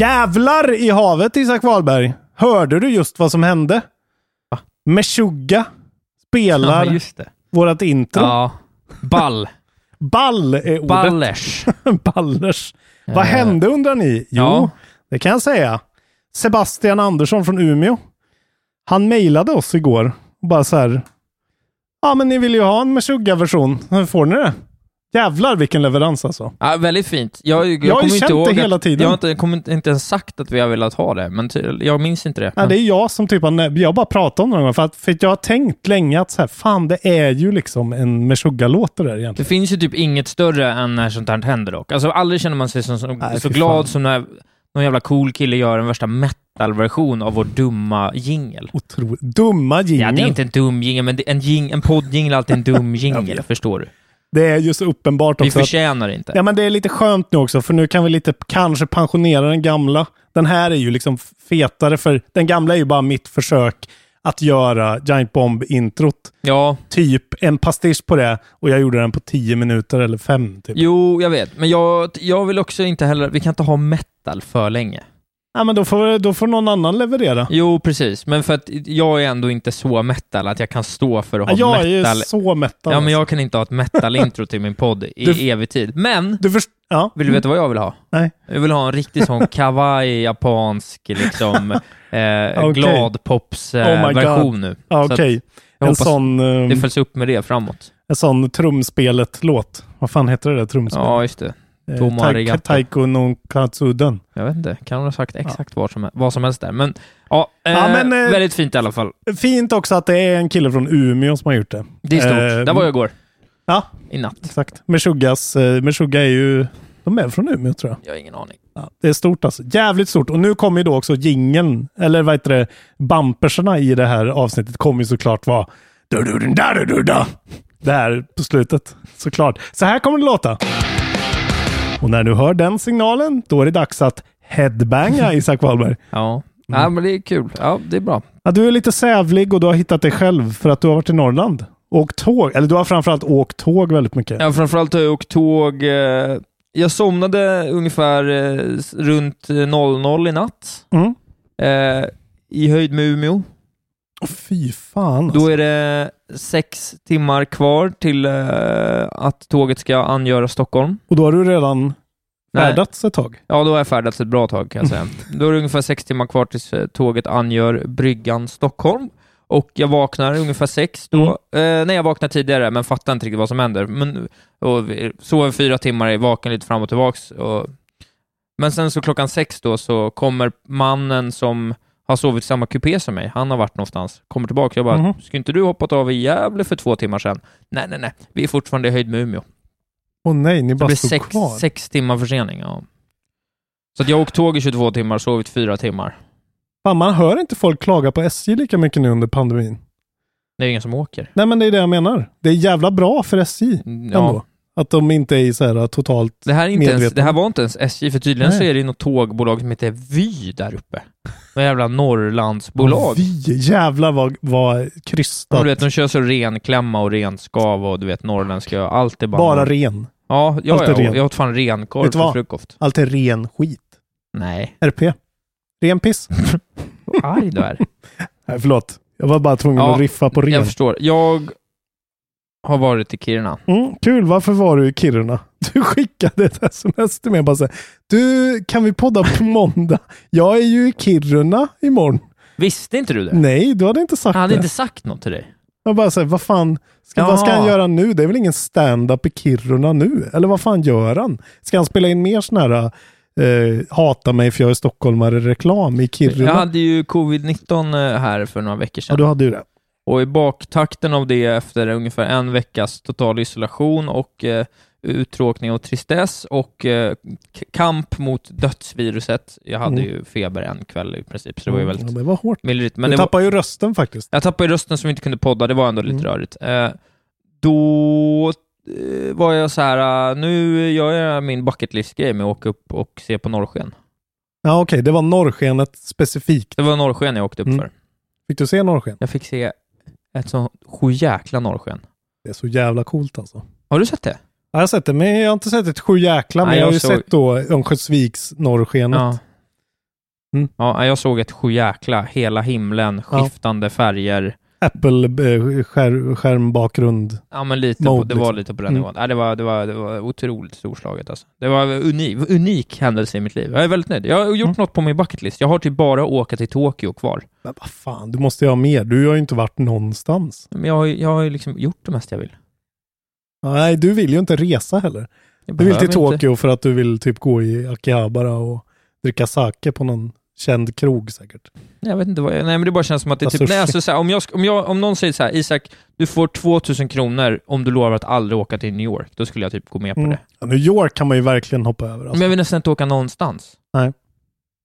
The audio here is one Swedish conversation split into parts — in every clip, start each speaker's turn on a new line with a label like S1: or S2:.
S1: Jävlar i havet Isak Wahlberg! Hörde du just vad som hände? Meshuggah spelar
S2: Ja,
S1: vårat intro.
S2: Ja. Ball.
S1: Ball är ordet.
S2: Ballers.
S1: Ballers. Vad
S2: Eh,
S1: hände undrar ni? Jo,
S2: ja.
S1: det kan jag säga. Sebastian Andersson från Umeå. Han mejlade oss igår och bara så här. Ja, men ni vill ju ha en Meshuggah-version. Får ni det? Jävlar vilken leverans alltså.
S2: Ja, väldigt fint. Jag, jag,
S1: Jag har ju känt det hela
S2: att,
S1: tiden.
S2: Jag har inte, jag kommer inte, ens sagt att vi har velat ha det, men jag minns inte det.
S1: Ja, det är jag som typ har, jag bara pratat om det någon gång, för, att, för att jag har tänkt länge att så här, fan det är ju liksom en Meshuggah-låt det där
S2: Det
S1: egentligen.
S2: finns ju typ inget större än när sånt här händer dock. Alltså aldrig känner man sig som, som,
S1: Nej,
S2: så glad
S1: fan.
S2: som när någon jävla cool kille gör en värsta metal-version av vår dumma jingel.
S1: Otroligt. Dumma jingeln.
S2: Ja, det är inte en dum jingel, men det, en, jing, en poddjingel är alltid en dum jingel, förstår du?
S1: Det är ju så uppenbart
S2: Vi
S1: också. att-
S2: förtjänar inte.
S1: Ja, men det är lite skönt nu också, för nu kan vi lite kanske pensionera den gamla. Den här är ju liksom fetare, för den gamla är ju bara mitt försök att göra Giant Bomb-introt.
S2: Ja,
S1: Typ en pastisch på det och jag gjorde den på 10 minuter eller fem. Typ.
S2: jo, jag vet. Men jag, jag vill också inte heller... Vi kan inte ha metal för länge.
S1: Ja, men då får, då får någon annan leverera.
S2: Jo, precis. Men för att jag är ändå inte så metal att jag kan stå för att ha
S1: Ja, jag är
S2: metal.
S1: ju så metal.
S2: Ja, men jag kan inte ha ett metal-intro till min podd i
S1: Du-
S2: evig tid. Men,
S1: Du först... Ja.
S2: vill du veta vad jag vill ha?
S1: Nej.
S2: Jag vill ha en riktig sån kawaii, japansk, liksom, eh,
S1: Okej.
S2: gladpops-version
S1: Oh my God.
S2: nu.
S1: Okej.
S2: jag
S1: En sån, um,
S2: det följs upp med det framåt.
S1: en sån trumspelet-låt. Vad fan heter det där trumspelet?
S2: Ja, just det.
S1: Eh,
S2: Tomo Arigato.
S1: Taiko no Katsuden.
S2: Jag vet inte, kan hon ha sagt exakt vad, som, vad som helst där. Men, ja, eh,
S1: Ja, men, eh,
S2: väldigt fint i alla fall.
S1: Fint också att det är en kille från Umeå som har gjort det.
S2: Det är stort.
S1: Eh,
S2: Där var jag igår.
S1: Ja,
S2: I natt.
S1: exakt. Meshuggahs, eh, Meshuggah är ju... De är från Umeå tror jag.
S2: Jag har ingen aning.
S1: Ja, det är stort alltså. Jävligt stort. Och nu kommer ju då också jingeln, eller vad heter det, bumperserna i det här avsnittet kommer ju såklart vara Det här på slutet, såklart. Så här kommer det låta. Och när du hör den signalen, då är det dags att headbanga Isak Wahlberg.
S2: Ja.
S1: Mm.
S2: ja, men det är kul. Ja, det är bra.
S1: Ja, du är lite sävlig och du har hittat dig själv för att du har varit i Norrland. Åkt tåg, eller du har framförallt åkt tåg väldigt mycket.
S2: Ja, framförallt har jag åkt tåg. Eh, jag somnade ungefär eh, runt eh, 00 i natt.
S1: Mm.
S2: Eh, I höjd med Umeå.
S1: Fy fan alltså.
S2: Då är det sex timmar kvar till eh, att tåget ska angöra Stockholm.
S1: Och då har du redan
S2: Nej.
S1: färdats ett tag.
S2: Ja, då har jag färdats ett bra tag kan jag säga. Då är det ungefär sex timmar kvar tills eh, tåget angör bryggan Stockholm. Och jag vaknar ungefär sex då. Eh, nej, jag vaknar tidigare, men fattar inte riktigt vad som händer. Men, och sover fyra timmar, är vaken lite fram och tillbaks. Och, men sen så klockan sex då så kommer mannen som har sovit i samma kupé som mig, han har varit någonstans, kommer tillbaka. Jag bara,
S1: Mhm.
S2: skulle inte du hoppat av i Gävle för två timmar sedan? Nej, nej, nej, vi är fortfarande i höjd med Umeå.
S1: Åh nej, ni
S2: Det
S1: bara
S2: blir
S1: stod
S2: sex,
S1: kvar.
S2: sex timmar försening. Ja. Så att jag åkt tåg i 22 timmar, sovit fyra timmar.
S1: Fan, man hör inte folk klaga på SJ lika mycket nu under pandemin.
S2: Det är ingen som åker.
S1: Nej, men det är det jag menar. Det är jävla bra för SJ ändå. Att de inte är så här totalt
S2: Det här, är inte ens, det här var inte ens SJ, för tydligen
S1: Nej.
S2: så är det något tågbolag som heter Vy där uppe. Något jävla Norrlandsbolag.
S1: Vi, jävlar vad, vad krystat.
S2: Ja, du vet, de kör så renklämma och renskav och du vet norrländska, allt är bara...
S1: Bara ren.
S2: Ja, ja,
S1: allt är
S2: ja
S1: ren.
S2: jag åt fan renkorv
S1: vad?
S2: frukost.
S1: Allt är ren skit.
S2: Nej,
S1: RP. Ren piss.
S2: vad arg du är.
S1: Nej, förlåt. Jag var bara tvungen
S2: Ja,
S1: att riffa på ren.
S2: Jag förstår. Jag har varit i Kiruna.
S1: Mm, kul, varför var du i Kiruna? Du skickade ett sms till mig bara så här, Du, kan vi podda på måndag? Jag är ju i Kiruna imorgon.
S2: Visste inte du det?
S1: Nej, du hade inte sagt
S2: Jag hade
S1: det.
S2: inte sagt något till dig.
S1: Jag bara säger, vad fan, ska, vad ska han göra nu? Det är väl ingen stand-up i Kiruna nu? Eller vad fan gör han? Ska han spela in mer sån här eh, hata mig för jag är stockholmare-reklam i Kiruna?
S2: Jag hade ju covid-19 eh, här för några veckor sedan.
S1: Ja, du hade ju det.
S2: Och i baktakten av det efter ungefär en veckas total isolation och eh, uttråkning och tristess och eh, kamp mot dödsviruset. Jag hade
S1: Mm.
S2: ju feber en kväll i princip, så det var ju
S1: Mm,
S2: väldigt
S1: ja, det var hårt.
S2: mildrigt. Men
S1: du tappade ju rösten faktiskt.
S2: jag tappade ju rösten som vi inte kunde podda, det var ändå lite
S1: Mm.
S2: rörigt. Eh, då eh, var jag så här, eh, nu gör jag min bucket list-grej med att åka upp och se på norrsken.
S1: Ja, okej, det var norrskenet specifikt.
S2: Det var norrsken jag åkte upp
S1: Mm.
S2: för.
S1: Fick du se norrsken?
S2: Jag fick se ett så sjujäkla norrsken.
S1: Det är så jävla coolt alltså.
S2: Har du sett det?
S1: Ja, Jag har sett det, men jag har inte sett ett sju jäkla, men
S2: Nej,
S1: jag har
S2: jag
S1: ju
S2: såg-
S1: sett då Örnsköldsviks norrskenet.
S2: Ja.
S1: Mm.
S2: Ja, jag såg ett sjujäkla, hela himlen,
S1: Ja.
S2: skiftande färger.
S1: Apple eh.
S2: Ja, men lite på,
S1: Mode,
S2: det var
S1: liksom.
S2: lite på den
S1: Mm.
S2: nivån. Ja, det, var, det, var, det var otroligt storslaget alltså. Det var en unik, unik händelse i mitt liv. Jag är väldigt nöjd. Jag har gjort
S1: Mm.
S2: något på min bucket list. Jag har typ bara åka till Tokyo kvar.
S1: Men vad fan, du måste ju ha mer. Du har ju inte varit någonstans.
S2: Men jag, har ju- jag har ju liksom gjort det mesta jag vill.
S1: Nej, du vill ju inte resa heller. Du vill till
S2: behöver inte-
S1: Tokyo för att du vill typ gå i Akihabara och dricka sake på någon känd krog säkert.
S2: Jag vet inte vad jag, Nej, men det bara känns som att det är
S1: Alltså,
S2: typ... Nej, alltså, så här, om, jag, om, jag, om någon säger så här, Isak, du får 2000 kronor om du lovar att aldrig åka till New York, då skulle jag typ gå med på
S1: Mm.
S2: det.
S1: Ja, New York kan man ju verkligen hoppa över. Alltså.
S2: Men jag vill nästan inte åka någonstans.
S1: Nej.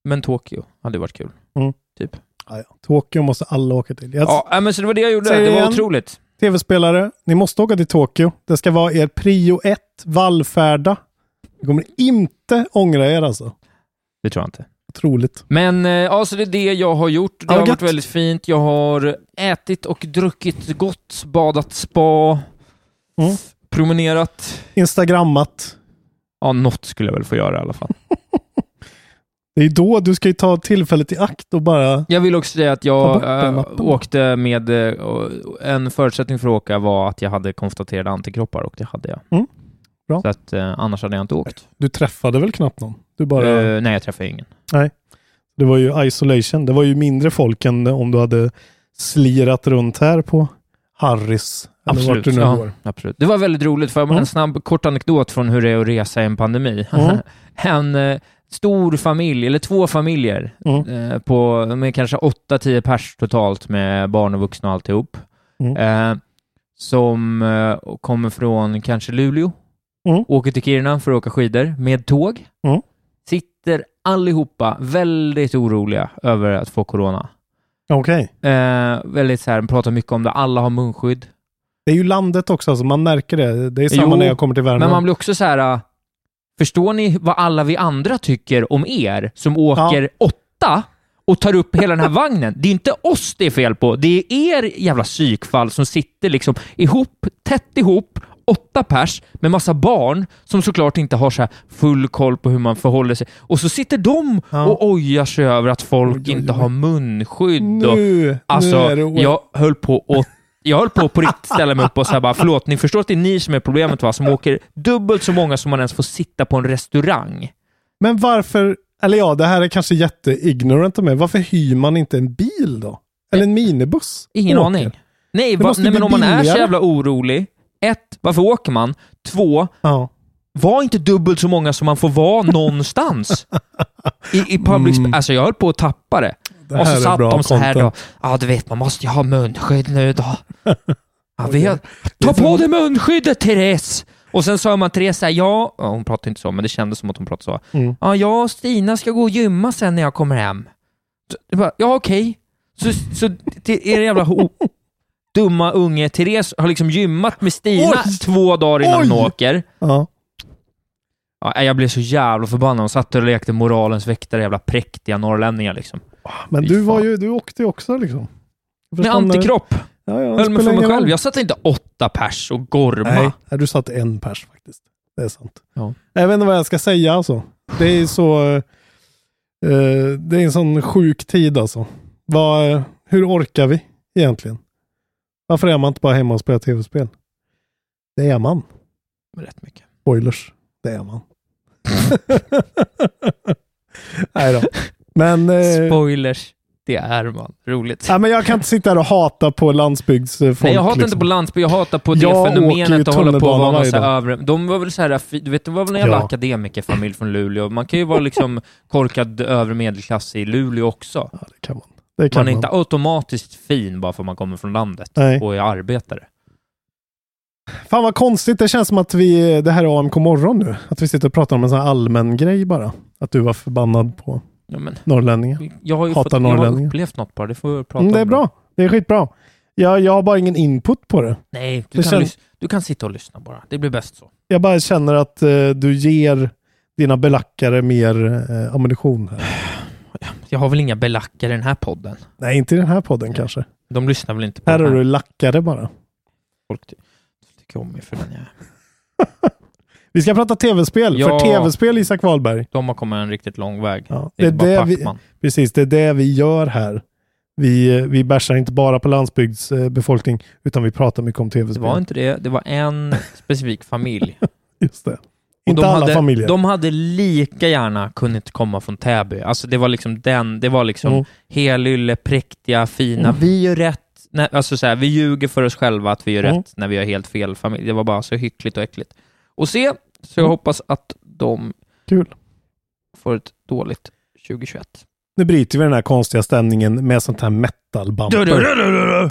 S2: Men Tokyo hade varit kul.
S1: Mm.
S2: Typ.
S1: Ja, ja. Tokyo måste alla åka till. Jag
S2: Ja, men så det var det jag gjorde.
S1: Säger
S2: Det var otroligt.
S1: Tv-spelare, ni måste åka till Tokyo. Det ska vara er prio ett, vallfärda. Ni kommer inte ångra er alltså.
S2: Det tror jag inte.
S1: Otroligt.
S2: Men eh, ja, så det är det jag har gjort. Det
S1: Ja,
S2: har
S1: gött.
S2: varit väldigt fint. Jag har ätit och druckit gott, badat spa,
S1: Mm.
S2: promenerat.
S1: Instagrammat.
S2: Ja, något skulle jag väl få göra i alla fall.
S1: Det är då du ska ju ta tillfället i akt och bara...
S2: Jag vill också säga att jag äh, åkte med... eh, en förutsättning för att åka var att jag hade konstaterade antikroppar och det hade jag.
S1: Mm. Bra.
S2: Så att eh, annars hade jag inte åkt.
S1: Du träffade väl knappt någon? Du bara...
S2: Eh, nej, jag träffade ingen.
S1: Det var ju isolation. Det var ju mindre folk än om du hade slirat runt här på Harris.
S2: Absolut.
S1: du nu
S2: Ja,
S1: går.
S2: absolut. Det var väldigt roligt, för
S1: Mm.
S2: en snabb kort anekdot från hur det är att resa i en pandemi.
S1: Mm.
S2: en eh, stor familj, eller två familjer,
S1: Mm.
S2: på, med kanske 8-10 pers totalt med barn och vuxna och alltihop,
S1: Mm.
S2: eh, som kommer från kanske Luleå,
S1: Mm.
S2: åker till Kiruna för att åka skidor med tåg,
S1: Mm.
S2: Sitter allihopa väldigt oroliga över att få corona.
S1: Okej.
S2: Eh, väldigt så här, pratar mycket om det, alla har munskydd.
S1: Det är ju landet också, alltså man märker det. Det är samma
S2: Jo,
S1: när jag kommer till Värmland.
S2: Men man blir också så här, äh, förstår ni vad alla vi andra tycker om er som åker åtta och tar upp hela den här vagnen? Det är inte oss det är fel på, det är er jävla psykfall som sitter liksom ihop, tätt ihop, åtta pers med massa barn som såklart inte har så här full koll på hur man förhåller sig. Och så sitter de
S1: Ja.
S2: och ojar sig över att folk
S1: Oj, oj,
S2: inte
S1: oj.
S2: har munskydd. Och,
S1: nu,
S2: Alltså,
S1: nu
S2: jag höll på att jag höll på på riktigt ställa mig upp och säga bara, förlåt, ni förstår att det är ni som är problemet va? Som åker dubbelt så många som man ens får sitta på en restaurang.
S1: Men varför, eller ja, det här är kanske jätteignorant av mig. Varför hyr man inte en bil då? Eller en minibuss?
S2: Ingen
S1: och
S2: aning. Nej, va, nej men om man är så jävla orolig, ett, varför åker man? Två,
S1: Ja.
S2: var inte dubbelt så många som man får vara någonstans. I, i public
S1: Mm.
S2: Alltså jag höll på att tappa det.
S1: Det
S2: och så satt de så här då. Ja, du vet, man måste ju ha munskydd nu då. Ja, vi har, ta på dig munskyddet, Therese! Och sen sa man Therese här, ja, hon pratade inte så, men det kändes som att hon pratade så.
S1: Mm.
S2: Ja, jag och Stina ska gå och gymma sen när jag kommer hem. Så, jag bara, ja, okej. Så, så det är jävla ho- dumma unge Therese har liksom gymmat med Stina
S1: Oj!
S2: två dagar innan hon
S1: Oj!
S2: åker.
S1: Ja.
S2: Ja, jag blev så jävla förbannad. Hon satt och lekte moralens väktare, jävla präktiga norrlänningar liksom.
S1: Men
S2: Fy
S1: du var ju, du åkte ju också liksom. Jag
S2: Med antikropp.
S1: Ja, ja, det
S2: Höll mig för mig själv.
S1: roll.
S2: Jag satte inte åtta pers och gorma.
S1: Nej, nej, du satt en pers faktiskt. Det är sant.
S2: Ja.
S1: Jag vet inte vad jag ska säga alltså. Det är så... eh, det är en sån sjuk tid alltså. Eh, hur orkar vi egentligen? Varför är man inte bara hemma och spelar tv-spel? Det är man.
S2: Rätt mycket.
S1: Spoilers. Det är man. Nej då. Men, eh,
S2: Spoilers. Det är man. Roligt.
S1: ja, men jag kan inte sitta här och hata på landsbygdsfolk.
S2: Nej, jag hatar
S1: liksom.
S2: inte på landsbygd, jag hatar på det
S1: Jag
S2: fenomenet att hålla på och vara
S1: dag.
S2: övre... De var väl så här, du vet, det var väl en jävla
S1: Ja.
S2: akademikerfamilj från Luleå. Man kan ju vara liksom korkad övre medelklass i Luleå också.
S1: Ja, det kan man.
S2: Man är
S1: man.
S2: inte automatiskt fin bara för att man kommer från landet
S1: Nej.
S2: och är arbetare.
S1: Fan vad konstigt. Det känns som att vi, det här är AMK morgon nu. Att vi sitter och pratar om en sån här allmän grej bara. Att du var förbannad på
S2: Ja, men,
S1: norrlänningar.
S2: jag har ju
S1: Hatar
S2: fått, jag har
S1: norrlänningar.
S2: upplevt något bara, det får vi prata
S1: Mm, det är
S2: om.
S1: bra. Det är skitbra. Jag, jag har bara ingen input på det.
S2: Nej, du
S1: Det
S2: kan,
S1: känns-
S2: du kan sitta och lyssna bara. Det blir bäst så.
S1: Jag bara känner att eh, du ger dina belackare mer eh, ammunition. Här.
S2: Jag har väl inga belackare i den här podden?
S1: Nej, inte i den här podden kanske.
S2: De lyssnar väl inte på
S1: Här
S2: den
S1: har du lackare bara.
S2: Folk ty- tycker om mig för den jag är.
S1: Vi ska prata tv-spel.
S2: Ja.
S1: För tv-spel, Isak Wahlberg.
S2: De har kommit en riktigt lång väg.
S1: Ja,
S2: Det är bara
S1: vi,
S2: Pacman.
S1: precis, det är det vi gör här. Vi, vi bärsar inte bara på landsbygdsbefolkning, utan vi pratar mycket om
S2: Det
S1: tv-spel.
S2: var inte det. Det var en specifik familj.
S1: Just det. Inte
S2: de
S1: alla
S2: hade,
S1: familjer.
S2: De hade lika gärna kunnat komma från Täby. Alltså det var liksom den, det var liksom
S1: Mm.
S2: helylle, präktiga, fina.
S1: Mm.
S2: Vi gör rätt. Nej, alltså så här, vi ljuger för oss själva att vi gör
S1: Mm.
S2: rätt när vi gör helt fel familj. Det var bara så hyckligt och äckligt. Och se, så jag
S1: Mm.
S2: hoppas att de
S1: Kul.
S2: får ett dåligt 2021.
S1: Nu bryter vi den här konstiga stämningen med sånt här metal-bumper.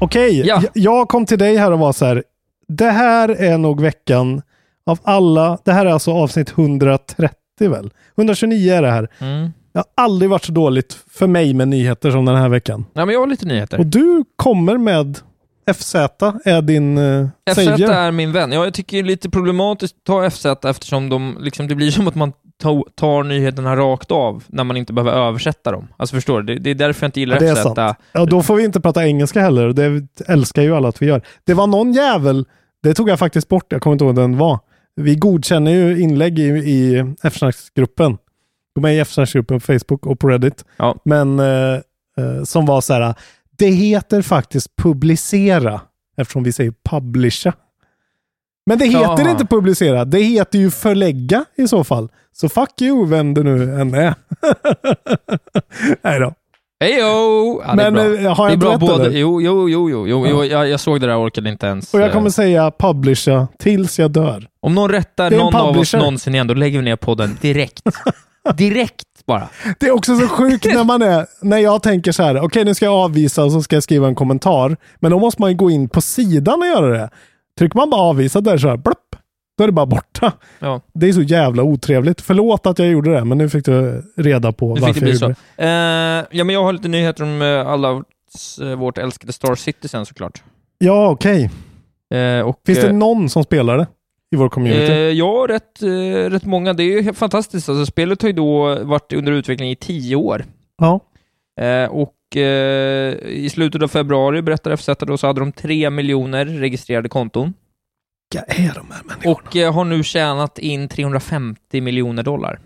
S1: Okej,
S2: Ja.
S1: jag- jag kom till dig här och var så här. Det här är nog veckan av alla. Det här är alltså avsnitt 130 väl? 129 är det här.
S2: Mm.
S1: Det har aldrig varit så dåligt för mig med nyheter som den här veckan.
S2: Nej, men jag har lite nyheter.
S1: Och du kommer med FZ är din uh,
S2: FZ
S1: savior.
S2: är min vän. Ja, jag tycker det är lite problematiskt att ta FZ eftersom de, liksom, det blir som att man to- tar nyheterna rakt av när man inte behöver översätta dem. Alltså förstår du? Det, det är därför jag inte gillar
S1: Ja, det
S2: FZ.
S1: sant. Ja, då får vi inte prata engelska heller. Det älskar ju alla att vi gör. Det var någon jävel, det tog jag faktiskt bort, jag kommer inte ihåg vem den var. Vi godkänner ju inlägg i, i F-snacksgruppen. Gå med i F-snacksgruppen på Facebook och på Reddit.
S2: Ja.
S1: Men eh, eh, som var så här, det heter faktiskt publicera eftersom vi säger publisha. Men det heter
S2: Ja.
S1: inte publicera, det heter ju förlägga i så fall. Så fuck you, vem det nu än är. Nej då.
S2: Hejo! Ja,
S1: Men,
S2: bra.
S1: eh, har jag
S2: det är
S1: inte
S2: bra
S1: rätt,
S2: både,
S1: eller?
S2: Jo, jo, jo, jo, jo,
S1: Ja.
S2: jo jag, jag såg det där och orkade inte ens.
S1: Och jag
S2: eh,
S1: kommer säga publisha tills jag dör.
S2: Om någon rättar någon av oss
S1: publisher.
S2: någonsin igen, då lägger vi ner podden direkt. direkt bara.
S1: Det är också så sjukt när man är, när jag tänker så här, okej nu ska jag avvisa och så ska jag skriva en kommentar. Men då måste man ju gå in på sidan och göra det. Trycker man bara avvisa där så här, plupp, då är det bara borta.
S2: Ja.
S1: Det är så jävla otrevligt. Förlåt att jag gjorde det, men nu fick du reda på
S2: Nu
S1: varför
S2: det
S1: jag gjorde
S2: Eh, ja, men jag har lite nyheter om eh, alla eh, vårt älskade Star Citizen såklart.
S1: det. Ja, okej.
S2: Eh, och,
S1: Finns det någon som spelar det i vår community?
S2: Eh, ja, rätt, eh, rätt många. Det är fantastiskt. Alltså, spelet har ju då varit under utveckling i tio år.
S1: ja.
S2: Eh, och i slutet av februari, berättar FZ då, så hade de tre miljoner registrerade konton.
S1: Vilka är de här människorna?
S2: Och eh, har nu tjänat in 350 miljoner dollar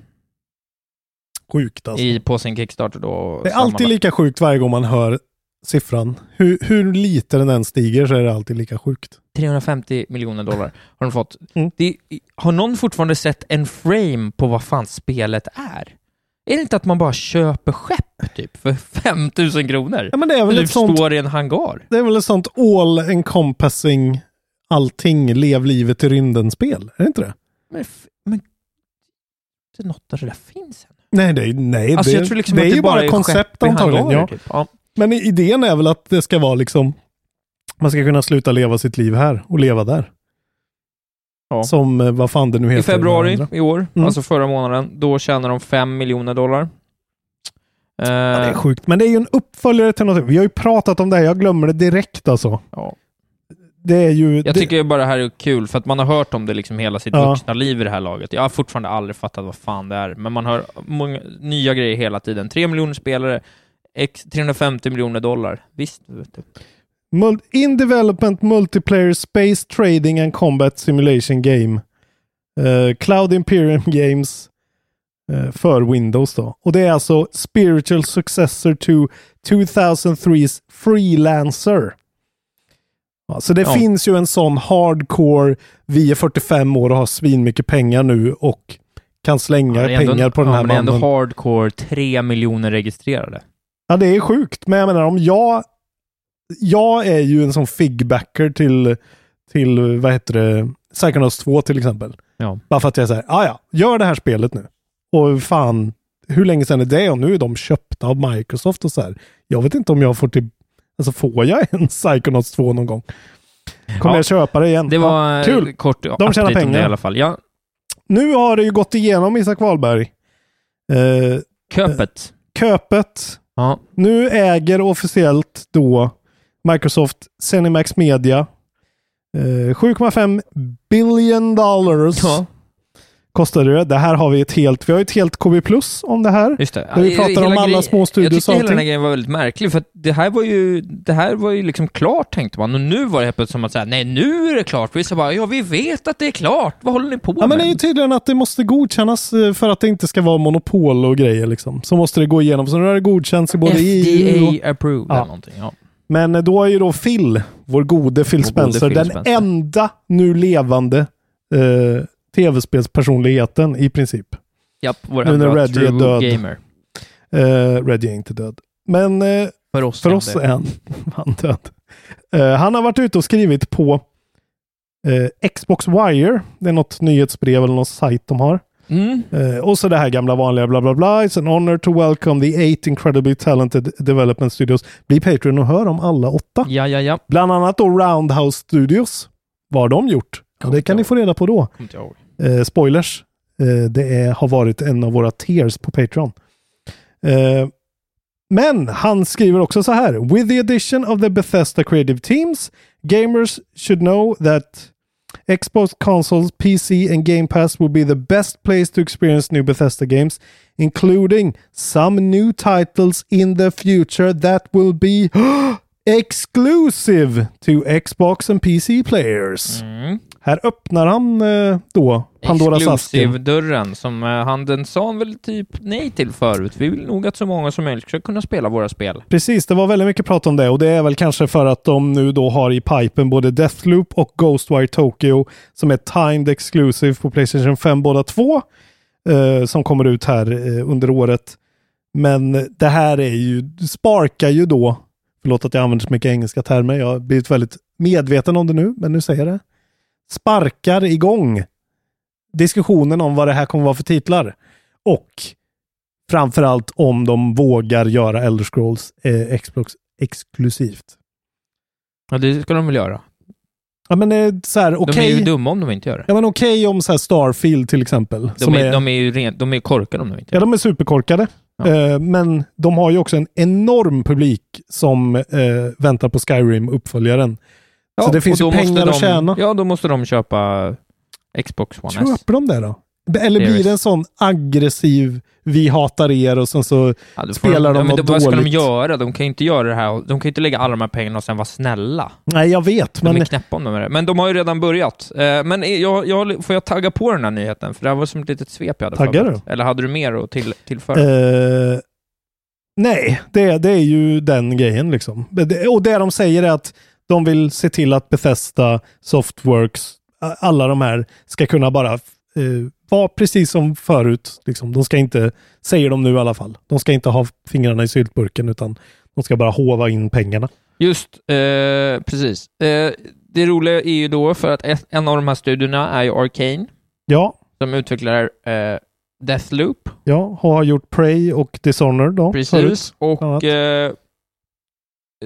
S1: Sjukt alltså.
S2: i, på sin Kickstarter då.
S1: Det är alltid lika sjukt varje gång man hör siffran. Hur, hur lite den än stiger så är det alltid lika sjukt.
S2: 350 miljoner dollar har de fått.
S1: Mm.
S2: Det, har någon fortfarande sett en frame på vad fan spelet är? Är det inte att man bara köper skepp typ för 5000 kronor?
S1: Ja, men det är väl ett sånt
S2: står i en hangar?
S1: Det är väl ett sånt all encompassing allting, lev livet i rymden-spel? Är det inte det?
S2: Men, men det är något där det där finns än.
S1: Nej, det nej,
S2: Alltså,
S1: det,
S2: liksom
S1: det
S2: att
S1: är
S2: det
S1: ju
S2: bara
S1: koncept antagligen. Ja.
S2: typ. Ja.
S1: Men idén är väl att det ska vara liksom, man ska kunna sluta leva sitt liv här och leva där.
S2: Ja.
S1: Som, eh, vad fan det nu heter.
S2: I februari i år,
S1: Mm.
S2: alltså förra månaden, då tjänar de 5 miljoner dollar. Eh,
S1: Ja, det är sjukt. Men det är ju en uppföljare till något. Vi har ju pratat om det här, jag glömmer det direkt alltså.
S2: Ja.
S1: Det är ju...
S2: Jag
S1: det,
S2: tycker bara det här är kul, för att man har hört om det liksom hela sitt
S1: Ja.
S2: vuxna liv i det här laget. Jag har fortfarande aldrig fattat vad fan det är, men man hör många nya grejer hela tiden. 3 miljoner spelare, x 350 miljoner dollar. Visst, vet du.
S1: In development multiplayer space trading and combat simulation game. Eh, Cloud Imperium Games eh, för Windows då. Och det är alltså spiritual successor to 2003s Freelancer. Ja, så det
S2: Ja.
S1: finns ju en sån hardcore, vi är 45 år och har svinmycket pengar nu och kan slänga
S2: ändå-
S1: pengar på den
S2: ja,
S1: här
S2: men det är ändå
S1: mannen.
S2: hardcore, 3 miljoner registrerade.
S1: Ja, det är sjukt. Men jag menar om jag... Jag är ju en sån figbacker till, till vad heter det, Psychonauts 2 till exempel.
S2: Ja.
S1: Bara för att jag säger, ja ja, gör det här spelet nu. Och fan, hur länge sedan är det? Och nu är de köpta av Microsoft och så här. Jag vet inte om jag får till... Alltså får jag en Psychonauts 2 någon gång? Kommer
S2: Ja.
S1: jag köpa det igen?
S2: Det var
S1: ja,
S2: eh,
S1: kul!
S2: kort
S1: De tjänar pengar.
S2: i alla fall. Ja,
S1: Nu har det ju gått igenom Isak Wahlberg. Eh,
S2: köpet.
S1: köpet
S2: Ja.
S1: Nu äger officiellt då Microsoft Cinemax Media eh, 7,5 billion dollars.
S2: Ja.
S1: Kostade det. Det här har vi ett helt, vi har ett helt KB Plus om det här.
S2: Just det.
S1: Där vi pratar
S2: Hela
S1: om alla
S2: grejen-
S1: små studios
S2: Jag tyckte hela den här grejen var väldigt märklig, för att det här var ju, det här var ju liksom klart tänkte man, och nu var det helt plötsligt som att säga, nej nu är det klart. Vi sa bara, ja vi vet att det är klart, vad håller ni på
S1: Ja,
S2: med?
S1: men det är ju tydligen att det måste godkännas eh, för att det inte ska vara monopol och grejer liksom. Så måste det gå igenom. Så nu har det godkänts i både EU och...
S2: FDA approved
S1: Ja.
S2: eller någonting. Ja.
S1: Men eh, då är ju då Phil, vår gode Phil
S2: Vår gode
S1: Spencer,
S2: Phil
S1: den
S2: Spencer.
S1: enda nu levande eh, tv-spelspersonligheten i princip.
S2: Japp, vår
S1: Nu när Reggie är död.
S2: gamer.
S1: Uh, Reggie är inte död. Men eh,
S2: För oss.
S1: för oss är han, han död. Eh, han har varit ute och skrivit på eh, Xbox Wire. Det är något nyhetsbrev eller någon sajt de har.
S2: Mm.
S1: Eh, och så det här gamla vanliga bla bla bla. It's an honor to welcome the eight incredibly talented development studios. Bli Patreon och hör om alla åtta.
S2: Ja, ja, ja.
S1: Bland annat då Roundhouse Studios. Vad har de gjort? Ja, det kan ni få reda på då. Eh, spoilers. Eh, det är, har varit en av våra tears på Patreon. Eh, men han skriver också så här. With the addition of the Bethesda creative teams, gamers should know that Xbox consoles, PC and Game Pass will be the best place to experience new Bethesda games, including some new titles in the future that will be exclusive to Xbox and PC players.
S2: Mm.
S1: Här öppnar han eh, då Pandoras asken.
S2: Exclusive-dörren, som eh, sa väl typ nej till förut. Vi vill nog att så många som möjligt ska kunna spela våra spel.
S1: Precis, det var väldigt mycket prat om det och det är väl kanske för att de nu då har i pipen både Deathloop och Ghostwire Tokyo som är timed exclusive på Playstation 5 båda två. Eh, som kommer ut här eh, under året. Men det här är ju, sparkar ju då, förlåt att jag använder så mycket engelska termer, jag har blivit väldigt medveten om det nu, men nu säger jag det. Sparkar igång diskussionen om vad det här kommer vara för titlar. Och framförallt om de vågar göra Elder Scrolls eh, Xbox exklusivt.
S2: Ja, det ska de väl göra.
S1: Ja men eh, så här,
S2: De är ju dumma om de inte gör det.
S1: Ja men okej om så här Starfield till exempel.
S2: De
S1: som
S2: är, de är ju rent, de är korkade om de inte
S1: Ja, de är superkorkade.
S2: Ja.
S1: Eh, men de har ju också en enorm publik som eh, väntar på Skyrim-uppföljaren.
S2: Ja,
S1: så det finns ju pengar
S2: de,
S1: att tjäna.
S2: Ja, då måste de köpa Xbox One S.
S1: Köper de det då? Eller blir det en sån aggressiv, vi hatar er och sen så
S2: Ja,
S1: spelar de,
S2: ja, men
S1: något
S2: då, Vad ska de
S1: dåligt?
S2: göra? De kan ju inte göra det här. De kan ju inte lägga alla de här pengarna och sen vara snälla.
S1: Nej, jag vet.
S2: De
S1: Men
S2: är knäppa om de är det. Men de har ju redan börjat. Eh, Men jag, jag, får jag tagga på den här nyheten? För det här var som ett litet svep jag hade
S1: Taggar
S2: förberett. Eller hade du mer att till, tillföra?
S1: Eh, nej, det, det är ju den grejen liksom. Och det de säger är att de vill se till att Bethesda, Softworks, alla de här ska kunna bara eh, vara precis som förut. Liksom. De ska inte, säger de nu i alla fall, de ska inte ha fingrarna i syltburken utan de ska bara hova in pengarna.
S2: Just, eh, precis. Eh, det roliga är ju då för att ett- en av de här studierna är ju Arcane,
S1: Ja,
S2: som utvecklar eh, Deathloop.
S1: ja, har gjort Prey och Dishonored då. förut.
S2: Precis.
S1: bland
S2: Och eh,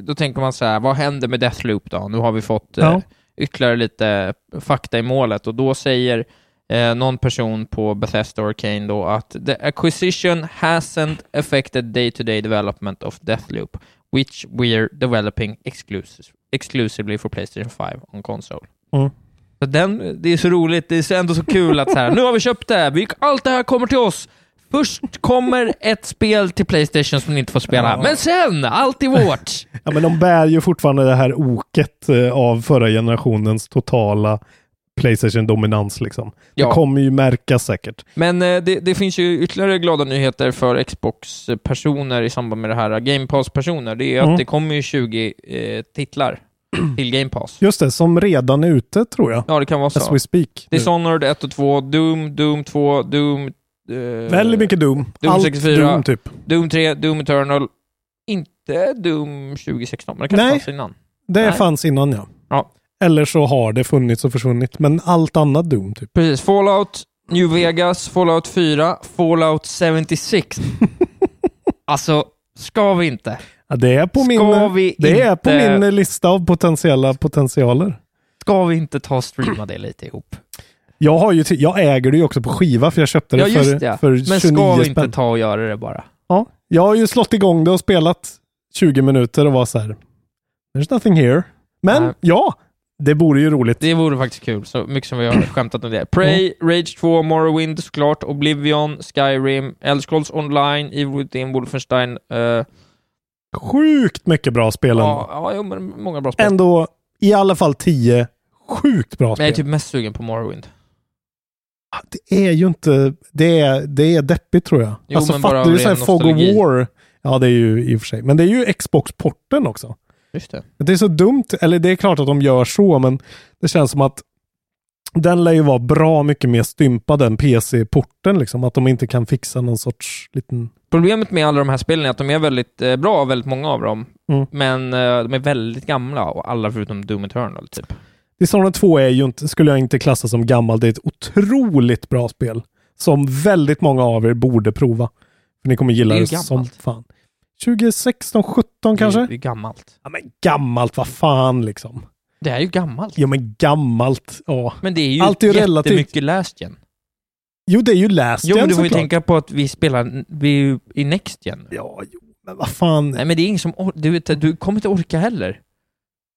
S2: då tänker man så här, vad händer med Deathloop då? Nu har vi fått eh,
S1: Ja.
S2: ytterligare lite fakta i målet och då säger eh, någon person på Bethesda Arcane då att the acquisition hasn't affected day-to-day development of Deathloop, which we're developing exclusive, exclusively for Playstation 5 on console.
S1: Mm.
S2: Så den, det är så roligt, det är så ändå så kul att så här, nu har vi köpt det, vi, allt det här kommer till oss. Först kommer ett spel till Playstation som ni inte får spela,
S1: Ja.
S2: men sen, allt är vårt.
S1: Ja, men de bär ju fortfarande det här oket eh, av förra generationens totala Playstation-dominans liksom.
S2: Ja.
S1: Det kommer ju märkas säkert.
S2: Men eh, det, det finns ju ytterligare glada nyheter för Xbox-personer i samband med det här, Game Pass-personer. Det är att
S1: Mm.
S2: det kommer ju 20 eh, titlar till Game Pass.
S1: Just det, som redan är ute tror jag.
S2: Ja, det kan vara
S1: As
S2: så.
S1: we speak.
S2: Dishonored 1 och 2, Doom, Doom 2, Doom... Eh,
S1: Väldigt mycket Doom.
S2: Doom
S1: Allt
S2: 64.
S1: Doom typ.
S2: Doom 3, Doom Eternal. Inte Doom 2016, men det kanske
S1: Nej.
S2: fanns innan.
S1: Det
S2: Nej.
S1: fanns innan ja. Eller så har det funnits och försvunnit. Men allt annat Doom typ.
S2: Precis. Fallout, New Vegas, Fallout 4, Fallout 76. alltså, ska vi inte?
S1: Ja, det är på
S2: Ska
S1: min, det är på
S2: inte-
S1: min lista av potentiella potentialer.
S2: Ska vi inte ta och streama det lite ihop?
S1: Jag, har ju jag äger det ju också på skiva för jag köpte det
S2: Ja,
S1: för,
S2: det.
S1: för
S2: Men
S1: 29
S2: ska vi
S1: spänn.
S2: inte ta och göra det bara?
S1: Ja, jag har ju slått igång det och spelat 20 minuter och var så här. There's nothing here. Men
S2: Nej.
S1: ja, det vore ju roligt.
S2: Det vore faktiskt kul, så mycket som vi har skämtat om det. Prey, Rage 2, Morrowind såklart, Oblivion, Skyrim, Elder Scrolls Online, Evil Within, Wolfenstein. eh,
S1: Sjukt mycket bra spel
S2: ja, ja, jo, men många bra spel.
S1: Ändå i alla fall 10 sjukt bra
S2: Men
S1: spel.
S2: jag är typ mest sugen på Morrowind.
S1: Det är ju inte, det är, det är deppigt tror jag.
S2: Jo,
S1: alltså
S2: men bara
S1: fattar
S2: av
S1: du såhär Fog of. War? Ja, det är ju i och för sig. Men det är ju Xbox-porten också.
S2: Just det.
S1: Det är så dumt, eller det är klart att de gör så, men det känns som att den lär ju vara bra mycket mer stympad än PC-porten, liksom. Att de inte kan fixa någon sorts liten...
S2: Problemet med alla de här spelen är att de är väldigt eh, bra, väldigt många av dem.
S1: Mm.
S2: Men eh, de är väldigt gamla, och alla förutom Doom Eternal, typ.
S1: Dishonored 2 är ju inte, skulle jag inte klassa som gammalt. Det är ett otroligt bra spel. Som väldigt många av er borde prova. För ni kommer gilla
S2: Det
S1: det, som fan. 2016, 17 kanske?
S2: Det är, det är gammalt.
S1: Ja, men gammalt, vad fan liksom.
S2: Det är ju gammalt.
S1: Ja, men gammalt. Ja.
S2: Men det är ju
S1: Allt är ju relativt.
S2: jättemycket last gen.
S1: Jo, det är ju last
S2: Jo, men du får ju tänka på att vi spelar, vi är i next gen.
S1: Ja, jo, men vad fan.
S2: Nej, men det är ingen som du, vet, du kommer inte orka heller.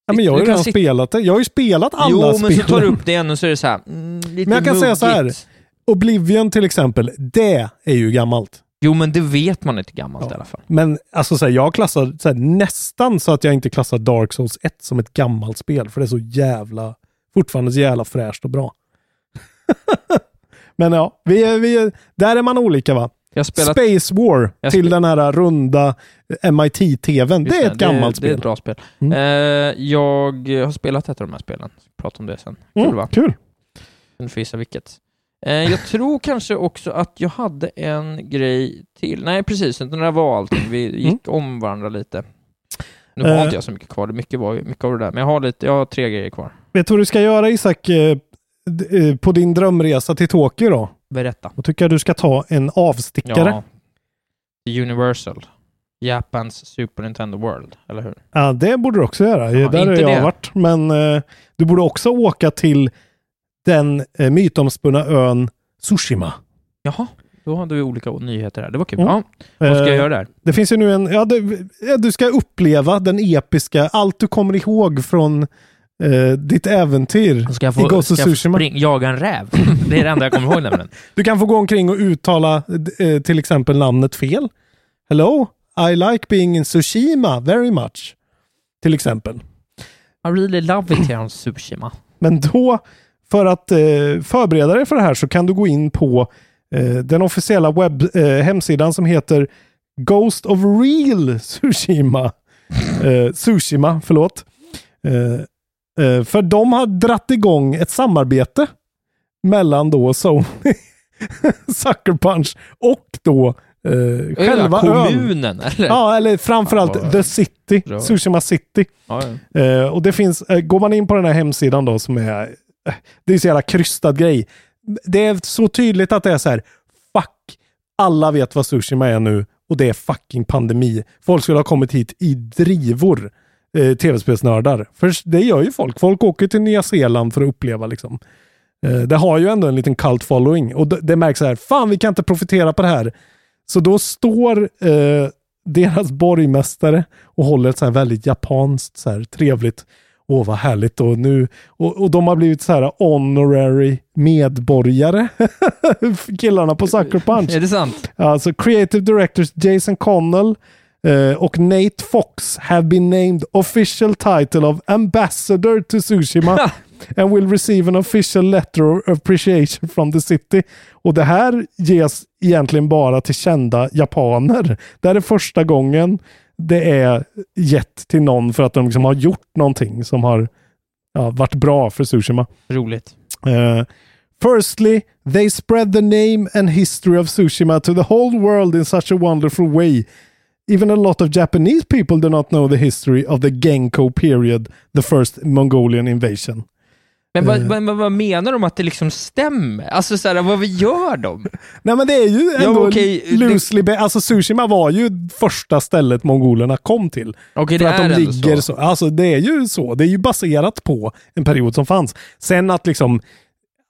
S1: Ja, men jag har ju redan spelat det. Jag har ju spelat alla
S2: jo,
S1: spel.
S2: men så tar du upp det igen och så är det så här, mm, lite
S1: Men jag kan säga så här.
S2: muggigt.
S1: Oblivion till exempel, det är ju gammalt.
S2: Jo, men det vet man inte gammalt
S1: Ja.
S2: i alla fall.
S1: Men alltså så här, jag klassar så här, nästan så att jag inte klassar Dark Souls 1 som ett gammalt spel. För det är så jävla, fortfarande så jävla fräscht och bra. Men ja, vi är, vi är, där är man olika va?
S2: Spelat...
S1: Space War
S2: Jag
S1: till den här runda MIT-TVn. Det är ett gammalt
S2: det, Det är
S1: spel.
S2: ett bra spel.
S1: Mm.
S2: Eh, jag har spelat ett av de här spelen. Prata om det sen. Kul
S1: Mm,
S2: va?
S1: kul.
S2: Du får gissa vilket. Eh, jag tror kanske också att jag hade en grej till. Nej, precis. Den där var allting. Vi gick om varandra lite. Nu har
S1: Mm. Eh.
S2: inte jag så mycket kvar. Det mycket, var, mycket av det där. Men jag har, lite, jag har tre grejer kvar.
S1: Vet du vad du ska göra Isak? eh, På din drömresa till Tokyo då?
S2: Berätta.
S1: Då tycker jag du ska ta en avstickare.
S2: Ja. Universal. Japans Super Nintendo World, eller hur?
S1: Ja, det borde du också göra.
S2: Ja,
S1: Där har jag
S2: det.
S1: varit. Men eh, du borde också åka till den eh, mytomspunna ön Tsushima.
S2: Jaha, då hade vi olika nyheter här. Det var kul.
S1: Mm.
S2: Ja, vad ska
S1: Eh,
S2: jag göra där?
S1: Det finns ju nu en, ja, ja, du ska uppleva den episka, allt du kommer ihåg från eh, ditt äventyr
S2: Ska jag
S1: i
S2: få,
S1: Ghost of
S2: ska jag få
S1: Tsushima.
S2: spring, jaga en räv? det är det enda jag kommer ihåg nämligen.
S1: Du kan få gå omkring och uttala eh, till exempel namnet fel. Hello, I like being in Tsushima very much. Till exempel.
S2: I really love it here on Tsushima.
S1: Men då, för att eh, förbereda dig för det här så kan du gå in på eh, den officiella webb, eh, hemsidan som heter Ghost of Real Tsushima. Eh, Tsushima, förlåt. Eh, eh, för de har dratt igång ett samarbete mellan då Sony, Sucker Punch och då eh, själva ön.
S2: kommunen, eller?
S1: Ja, eller framförallt
S2: Ja,
S1: The City,
S2: Bra.
S1: Tsushima City.
S2: Ja, ja.
S1: Eh, och det finns, eh, går man in på den här hemsidan då som är, det är så jävla krystad grej. Det är så tydligt att det är så här, fuck, alla vet vad Tsushima är nu och det är fucking pandemi. Folk skulle ha kommit hit i drivor eh, tv-spelsnördar. För det gör ju folk. Folk åker till Nya Zeeland för att uppleva liksom. Eh, det har ju ändå en liten cult following och det, det märks så här, fan vi kan inte profitera på det här. Så då står eh, deras borgmästare och håller ett så här väldigt japanskt så här trevligt Åh, vad härligt. Och, nu, och, och de har blivit så här honorary medborgare. Killarna på Sucker Punch.
S2: Är det sant?
S1: Alltså creative directors Jason Connell eh, och Nate Fox have been named official title of ambassador to Tsushima and will receive an official letter of appreciation from the city. Och det här ges egentligen bara till kända japaner. Det här är första gången det är gett till någon för att de liksom har gjort någonting som har ja, varit bra för Tsushima.
S2: Roligt.
S1: Uh, firstly, they spread the name and history of Tsushima to the whole world in such a wonderful way. Even a lot of Japanese people do not know the history of the Genko period, the first Mongolian invasion.
S2: Men vad,
S1: Eh.
S2: vad, vad, menar de att det liksom stämmer? Alltså så här, vad vi gör de?
S1: Nej men det är ju
S2: Ja,
S1: ändå
S2: okej, det-
S1: loosely ba- Alltså Tsushima var ju första stället mongolerna kom till. För
S2: det
S1: att de
S2: är ändå
S1: ligger
S2: så.
S1: så. Alltså det är ju så. Det är ju baserat på en period som fanns. Sen att liksom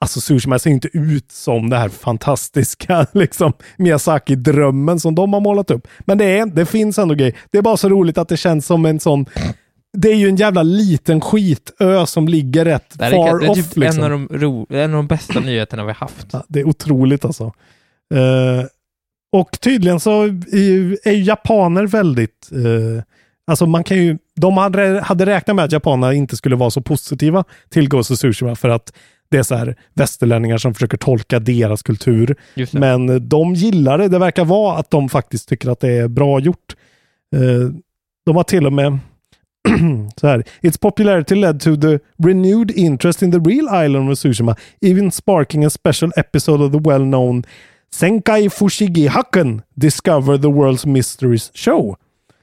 S1: Alltså Tsushima ser inte ut som det här fantastiska liksom Miyazaki-drömmen som de har målat upp. Men det, är, det finns ändå grejer. Det är bara så roligt att det känns som en sån det är ju en jävla liten skitö som ligger rätt
S2: Det
S1: far
S2: det är
S1: off.
S2: typ
S1: liksom.
S2: en, av de ro, en av de bästa nyheterna vi har haft.
S1: Ja, det är otroligt alltså. Eh, och tydligen så är ju, är ju japaner väldigt... eh, alltså man kan ju... De hade, hade räknat med att japanerna inte skulle vara så positiva till Ghost of Tsushima för att det är så här västerlänningar som försöker tolka deras kultur. Men de gillar det. Det verkar vara att de faktiskt tycker att det är bra gjort. Eh, de har till och med så här. Its popularity led to the renewed interest in the real island of Tsushima, even sparking a special episode of the well-known Senkai Fushigi Hakken Discover the World's Mysteries Show.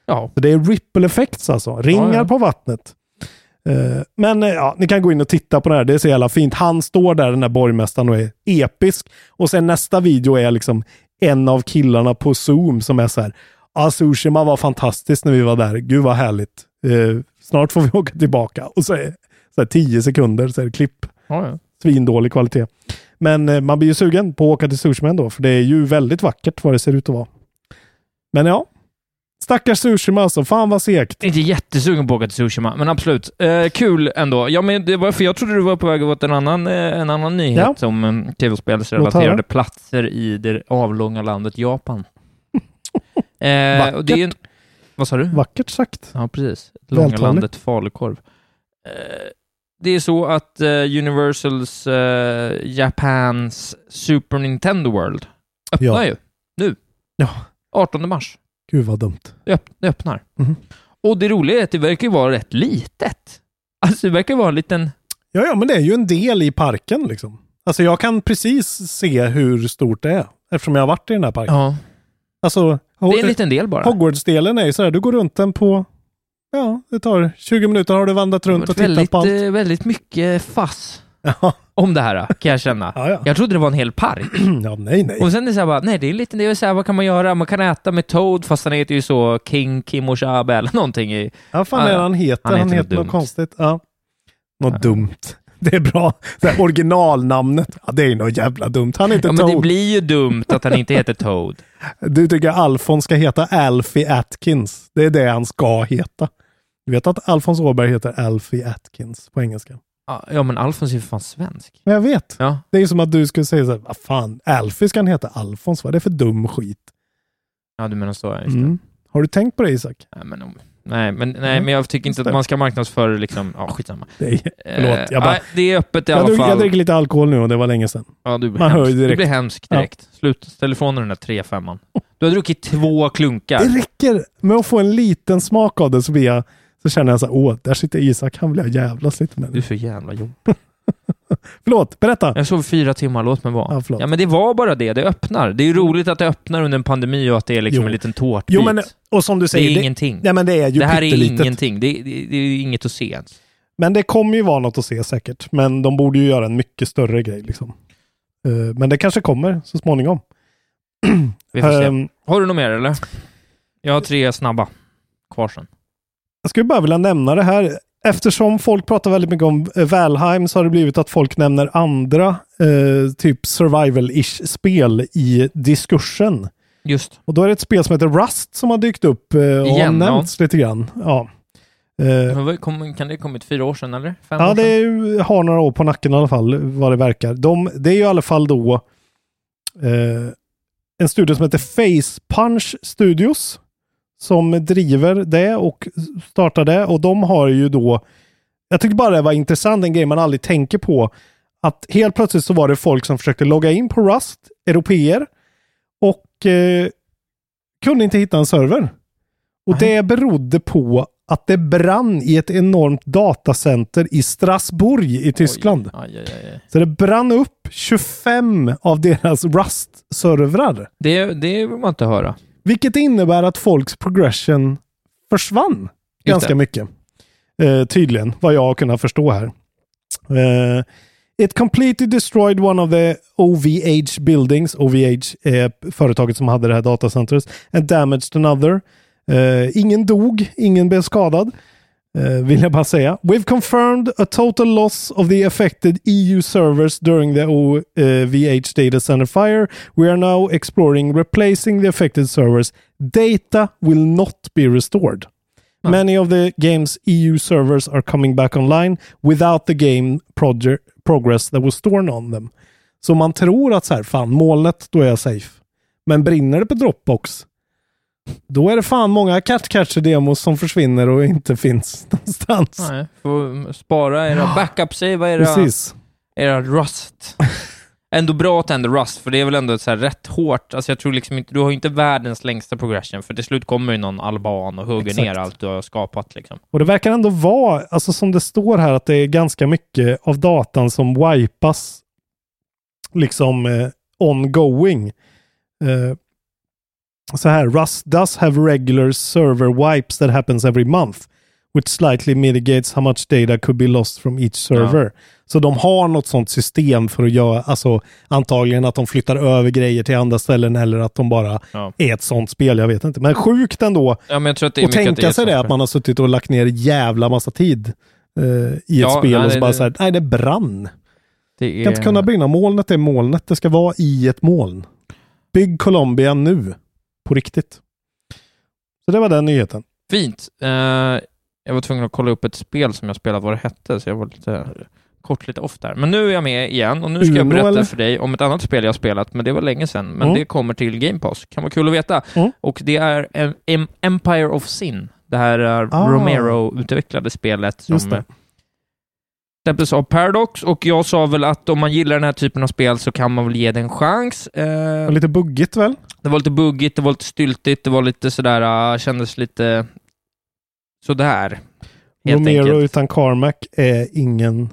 S2: Ja.
S1: Så det är ripple effects alltså. Ringar
S2: Ja, ja.
S1: på vattnet. Eh, men eh, ja, ni kan gå in och titta på det här. Det är så jävla fint. Han står där, den där borgmästaren, och är episk. Och sen nästa video är liksom en av killarna på Zoom som är så här. Ja, Tsushima var fantastiskt när vi var där. Gud vad härligt. Eh, snart får vi åka tillbaka. Och så är så här, tio sekunder så är det klipp.
S2: Ja, ja.
S1: Svindålig kvalitet. Men eh, man blir ju sugen på att åka till Tsushima ändå, för det är ju väldigt vackert vad det ser ut att vara. Men ja, stackars Tsushima alltså. Fan vad segt.
S2: Inte jättesugen på att åka till Tsushima, men absolut. Eh, kul ändå. Ja, men det var för jag trodde du var på väg åt en annan, eh, en annan nyhet
S1: Ja.
S2: om um,
S1: Låt
S2: tv-spelsrelaterade platser i det avlånga landet Japan. eh, och det är vad sa du?
S1: Vackert sagt.
S2: Ja, precis. Långa landet falukorv. Eh, det är så att eh, Universals eh, Japans Super Nintendo World öppnar
S1: Ja.
S2: ju nu.
S1: Ja.
S2: 18 mars.
S1: Gud vad dumt.
S2: Det, öpp- det öppnar.
S1: Mhm.
S2: Och det roliga är att det verkar vara rätt litet. Alltså det verkar vara en liten...
S1: Ja, ja, men det är ju en del i parken liksom. Alltså jag kan precis se hur stort det är. Eftersom jag har varit i den här parken.
S2: Ja.
S1: Alltså,
S2: Det är en liten del bara.
S1: Hogwarts-delen är ju sådär, du går runt den på, ja, det tar 20 minuter har du vandrat runt och tittat
S2: väldigt,
S1: på allt.
S2: eh, väldigt mycket fass
S1: Ja,
S2: om det här, kan jag känna.
S1: ja, ja.
S2: Jag trodde det var en hel park.
S1: ja, nej, nej.
S2: Och sen är det så här bara, nej det är en liten del, så här, vad kan man göra? Man kan äta med Toad, fast han heter ju så King Kimoshabe eller någonting i...
S1: Ja, fan är han heter?
S2: han
S1: Han
S2: heter
S1: heter,
S2: något
S1: något
S2: dumt.
S1: konstigt. Ja. Något dumt. Det är bra. Det här originalnamnet, ja, det är nog jävla dumt. Han heter
S2: Ja, men det
S1: Toad.
S2: blir ju dumt att han inte heter Toad.
S1: Du tycker Alfons ska heta Alfie Atkins. Det är det han ska heta. Du vet att Alfons Åberg heter Alfie Atkins på engelska.
S2: Ja, Ja, men Alfons är ju för fan svensk.
S1: Jag vet.
S2: Ja.
S1: Det är ju som att du skulle säga så här, vad fan, Alfie ska han heta Alfons, vad är det för dum skit?
S2: Ja, du menar så, ja, just det.
S1: Mm. Har du tänkt på det Isak?
S2: Nej, men, om- nej, men, nej,
S1: Mm.
S2: men jag tycker inte att man ska marknadsföra liksom, ja skitsamma.
S1: Det är, förlåt,
S2: Eh,
S1: jag bara...
S2: nej, det är öppet i alla
S1: drick,
S2: fall.
S1: jag dricker lite alkohol nu och det var länge sedan.
S2: Ja, du blir
S1: Man
S2: hemsk.
S1: direkt.
S2: Du blir hemsk direkt. Slut, ställ ifrån dig den där 3 5 Du har druckit två klunkar.
S1: Det räcker med att få en liten smak av det så blir jag så känner jag så här, åh, där sitter Isak, han vill jag jävlas lite med.
S2: Du är så jävla jobbig.
S1: Förlåt, berätta.
S2: Jag sov fyra timmar, låt mig vara.
S1: Ja.
S2: Ja, men det var bara det. Det öppnar. Det är ju roligt att det öppnar under en pandemi och att det är liksom
S1: Jo.
S2: en liten tårtbit.
S1: Jo, men och som du
S2: det
S1: säger,
S2: är
S1: det,
S2: ingenting.
S1: nej, men det är ju
S2: det här är ingenting. Det, det, det är inget att se ens.
S1: Men det kommer ju vara något att se säkert. Men de borde ju göra en mycket större grej liksom. Eh, men det kanske kommer så småningom.
S2: Vi får se.
S1: Ehm,
S2: Har du något mer eller? Jag har tre snabba kvar sen.
S1: jag skulle bara vilja nämna det här. Eftersom folk pratar väldigt mycket om eh, Valheim så har det blivit att folk nämner andra eh, typ survival-ish spel i diskursen.
S2: Just.
S1: Och då är det ett spel som heter Rust som har dykt upp eh, och
S2: Igen, ja.
S1: nämnts lite grann. Ja. Eh,
S2: kom, kan det ha kommit fyra år sedan eller? Fem
S1: Ja, det är ju- har några år på nacken i alla fall, vad det verkar. De, det är ju i alla fall då eh, en studio som heter Face Punch Studios som driver det och startar det. Och de har ju då, jag tyckte bara det var intressant, en grej man aldrig tänker på, att helt plötsligt så var det folk som försökte logga in på Rust, europeer, och eh, kunde inte hitta en server. Och det berodde på att det brann i ett enormt datacenter i Strasbourg i Tyskland.
S2: Aj, aj, aj, aj.
S1: Så det brann upp 25 av deras Rust-servrar.
S2: Det, det vill man inte höra.
S1: Vilket innebär att folks progression försvann ganska mycket. Eh, tydligen, vad jag har kunnat förstå här. Eh, it completely destroyed one of the OVH buildings. OVH är företaget som hade det här datacentret. And damaged another. Eh, ingen dog, ingen blev skadad. Eh, vill jag bara säga. We've confirmed a total loss of the affected EU servers during the OVH data center fire. We are now exploring replacing the affected servers. Data will not be restored. Many of the game's EU servers are coming back online without the game progress that was stored on them. Så man tror att så här, fan molnet, då är jag safe. Men brinner det på Dropbox, då är det fan många Catcatcher-demos som försvinner och inte finns någonstans.
S2: Nej, får spara era backup-save, era,
S1: Precis.
S2: era Rust. Ändå bra att ändå Rust, för det är väl ändå så här rätt hårt, alltså jag tror liksom inte, du har ju inte världens längsta progression, för till slut kommer ju någon alban och hugger
S1: Exakt.
S2: ner allt du har skapat liksom.
S1: Och det verkar ändå vara, alltså som det står här, att det är ganska mycket av datan som wipas liksom eh, ongoing. Eh, så här, Rust does have regular server wipes that happens every month, which slightly mitigates how much data could be lost from each server. Så de har något sånt system för att göra, alltså antagligen att de flyttar över grejer till andra ställen eller att de bara
S2: Ja.
S1: är ett sånt spel, jag vet inte. Men sjukt ändå
S2: Ja, men jag tror att det är
S1: och tänka
S2: är
S1: sig det, att man har suttit och lagt ner jävla massa tid eh, i ett
S2: Ja,
S1: spel
S2: nej,
S1: och så bara
S2: det-
S1: så här, nej det brann.
S2: Det
S1: Det kan inte
S2: är...
S1: kunna brinna. Molnet är molnet. Det ska vara i ett moln. Bygg Colombia nu. På riktigt. Så det var den nyheten.
S2: Fint. Eh, jag var tvungen att kolla upp ett spel som jag spelat, vad det hette, så jag var lite kort lite off där. Men nu är jag med igen och nu ska jag
S1: Uno,
S2: berätta
S1: eller?
S2: för dig om ett annat spel jag har spelat, men det var länge sedan. Men
S1: Mm.
S2: det kommer till Game Pass. Kan vara kul att veta.
S1: Mm.
S2: Och det är em- em- Empire of Sin. Det här är
S1: Ah.
S2: Romero-utvecklade spelet som eh, släpptes av Paradox och jag sa väl att om man gillar den här typen av spel så kan man väl ge det en chans. Eh,
S1: lite buggigt väl?
S2: det var lite buggigt, det var lite styltigt, det var lite sådär, uh, kändes lite sådär.
S1: Romero
S2: enkelt.
S1: utan Carmack är ingen...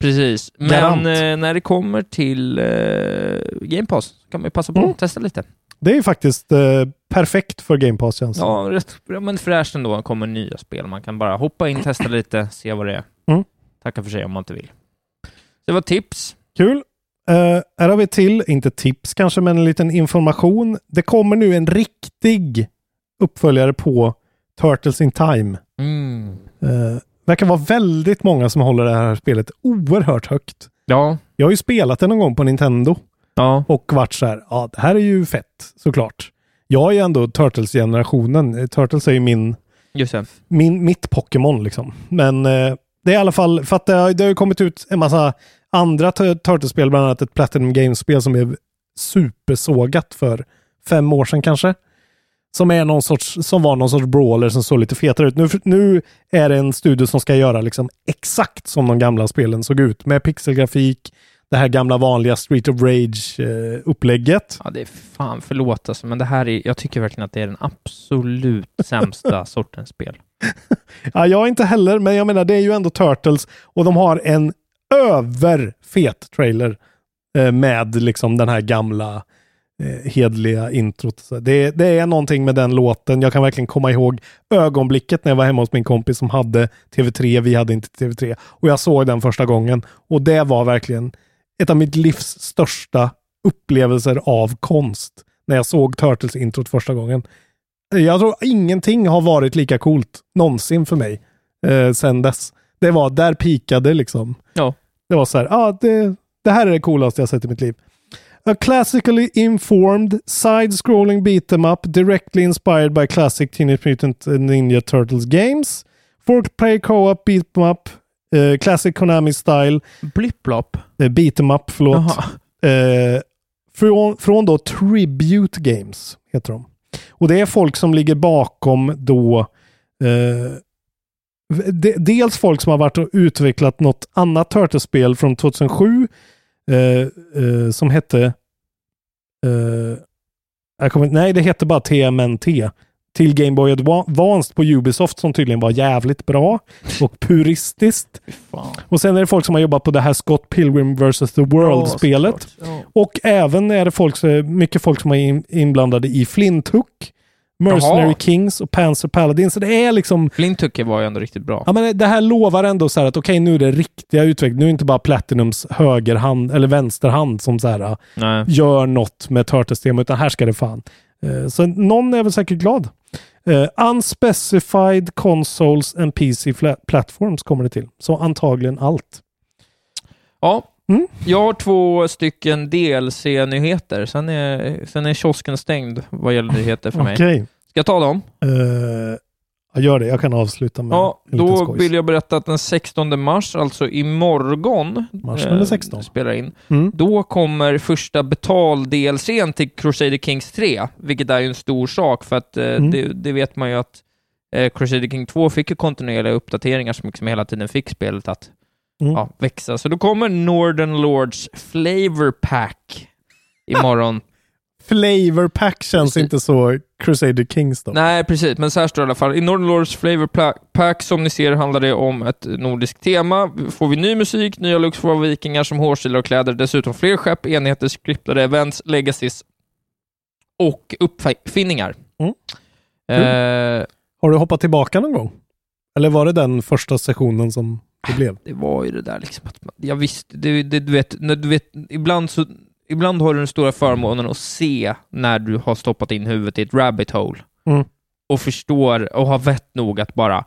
S2: Precis. Men eh, när det kommer till eh, Game Pass kan man ju passa på
S1: Mm.
S2: att testa lite.
S1: Det är ju faktiskt eh, perfekt för Game Pass känns det.
S2: Ja, rätt, men fräscht ändå. kommer nya spel. Man kan bara hoppa in, testa lite, se vad det är.
S1: Mm.
S2: Tacka för sig om man inte vill. Det var tips.
S1: Kul. Uh, här har vi till, inte tips kanske, men en liten information. Det kommer nu en riktig uppföljare på Turtles in Time.
S2: Mm.
S1: Uh, verkar vara väldigt många som håller det här spelet oerhört högt.
S2: Ja.
S1: Jag har ju spelat det någon gång på Nintendo
S2: Ja.
S1: och varit så här, ja det här är ju fett såklart. Jag är ju ändå Turtles-generationen. Eh, Turtles är ju min,
S2: Just det.
S1: min, mitt Pokémon liksom. Men eh, det är i alla fall, för att det har, det har ju kommit ut en massa andra Tur- Turtles-spel, bland annat ett Platinum Games-spel som är supersågat för fem år sedan kanske. Som, är någon sorts, som var någon sorts brawler som såg lite fetare ut. Nu, nu är det en studio som ska göra liksom exakt som de gamla spelen såg ut. Med pixelgrafik, det här gamla vanliga Street of Rage-upplägget.
S2: Ja, det är fan förlåt alltså, men det här är, jag tycker verkligen att det är den absolut sämsta sortens spel.
S1: Ja, jag inte heller, men jag menar det är ju ändå Turtles och de har en överfet trailer eh, med liksom den här gamla eh, hedliga introt. Så det, det är någonting med den låten. Jag kan verkligen komma ihåg ögonblicket när jag var hemma hos min kompis som hade TV3. Vi hade inte TV3 och jag såg den första gången och det var verkligen ett av mitt livs största upplevelser av konst när jag såg Turtles introt första gången. Jag tror ingenting har varit lika coolt någonsin för mig eh, sen dess. Det var, där pikade liksom.
S2: Ja.
S1: Det var så här, ah, det, det här är det coolaste jag sett i mitt liv. A classically informed, side-scrolling beat em up directly inspired by classic Teenage Mutant Ninja Turtles games. Four-player co-op beat em up, eh, classic Konami style,
S2: Blipp-blopp.
S1: eh, beat em up, förlåt. Eh, från, från då Tribute Games, heter de. Och det är folk som ligger bakom då eh, de, dels folk som har varit och utvecklat något annat Turtles-spel från 2007 eh, eh, som hette eh, jag kommer, nej, det hette bara TMNT. Till Game Boy Advanced på Ubisoft som tydligen var jävligt bra och puristiskt. Och sen är det folk som har jobbat på det här Scott Pilgrim vs. The World-spelet. Och även är det folk, mycket folk som är in, inblandade i Flintook, Mercenary
S2: Jaha.
S1: Kings och Panzer Paladin. Så det är liksom...
S2: Flintuke var ju ändå riktigt bra.
S1: Ja, men det här lovar ändå så här att okej, nu är det riktiga utveckling. Nu är det inte bara Platinums högerhand eller vänsterhand som så här
S2: Nej.
S1: gör något med Turtles-tema, utan här ska det fan. Eh, Så någon är väl säkert glad. Eh, unspecified consoles and PC platforms kommer det till. Så antagligen allt.
S2: Ja,
S1: Mm.
S2: jag har två stycken DLC-nyheter. Sen är, sen är kiosken stängd vad gäller nyheter för mig.
S1: Okej.
S2: Ska jag ta dem?
S1: Eh, jag gör det. Jag kan avsluta med
S2: Ja,
S1: en liten
S2: då
S1: skojs.
S2: vill jag berätta att den 16 mars, alltså imorgon,
S1: Mars eller 16?
S2: spelar in,
S1: Mm.
S2: då kommer första betal-DLCn till Crusader Kings 3, vilket är ju en stor sak för att eh,
S1: Mm.
S2: det, det vet man ju att eh, Crusader King 2 fick ju kontinuerliga uppdateringar som liksom hela tiden fick spelet att
S1: Mm.
S2: ja, växa. Så då kommer Northern Lords Flavor Pack imorgon.
S1: Flavor pack känns inte så Crusader Kings då.
S2: Nej, precis, men så här står det i alla fall. I Northern Lords Flavor Pack, som ni ser, handlar det om ett nordiskt tema. Får vi ny musik, nya looks för vikingar som hårstilar och kläder, dessutom fler skepp, enheter, skriptade events, legacies och uppfinningar.
S1: Mm.
S2: Eh,
S1: Har du hoppat tillbaka någon gång? Eller var det den första sessionen som det blev?
S2: det var ju det där liksom att man, jag visste, det, det, du, vet, du vet, ibland så Ibland har du den stora förmånen att se när du har stoppat in huvudet i ett rabbit hole
S1: Mm.
S2: och förstår och har vett nog att bara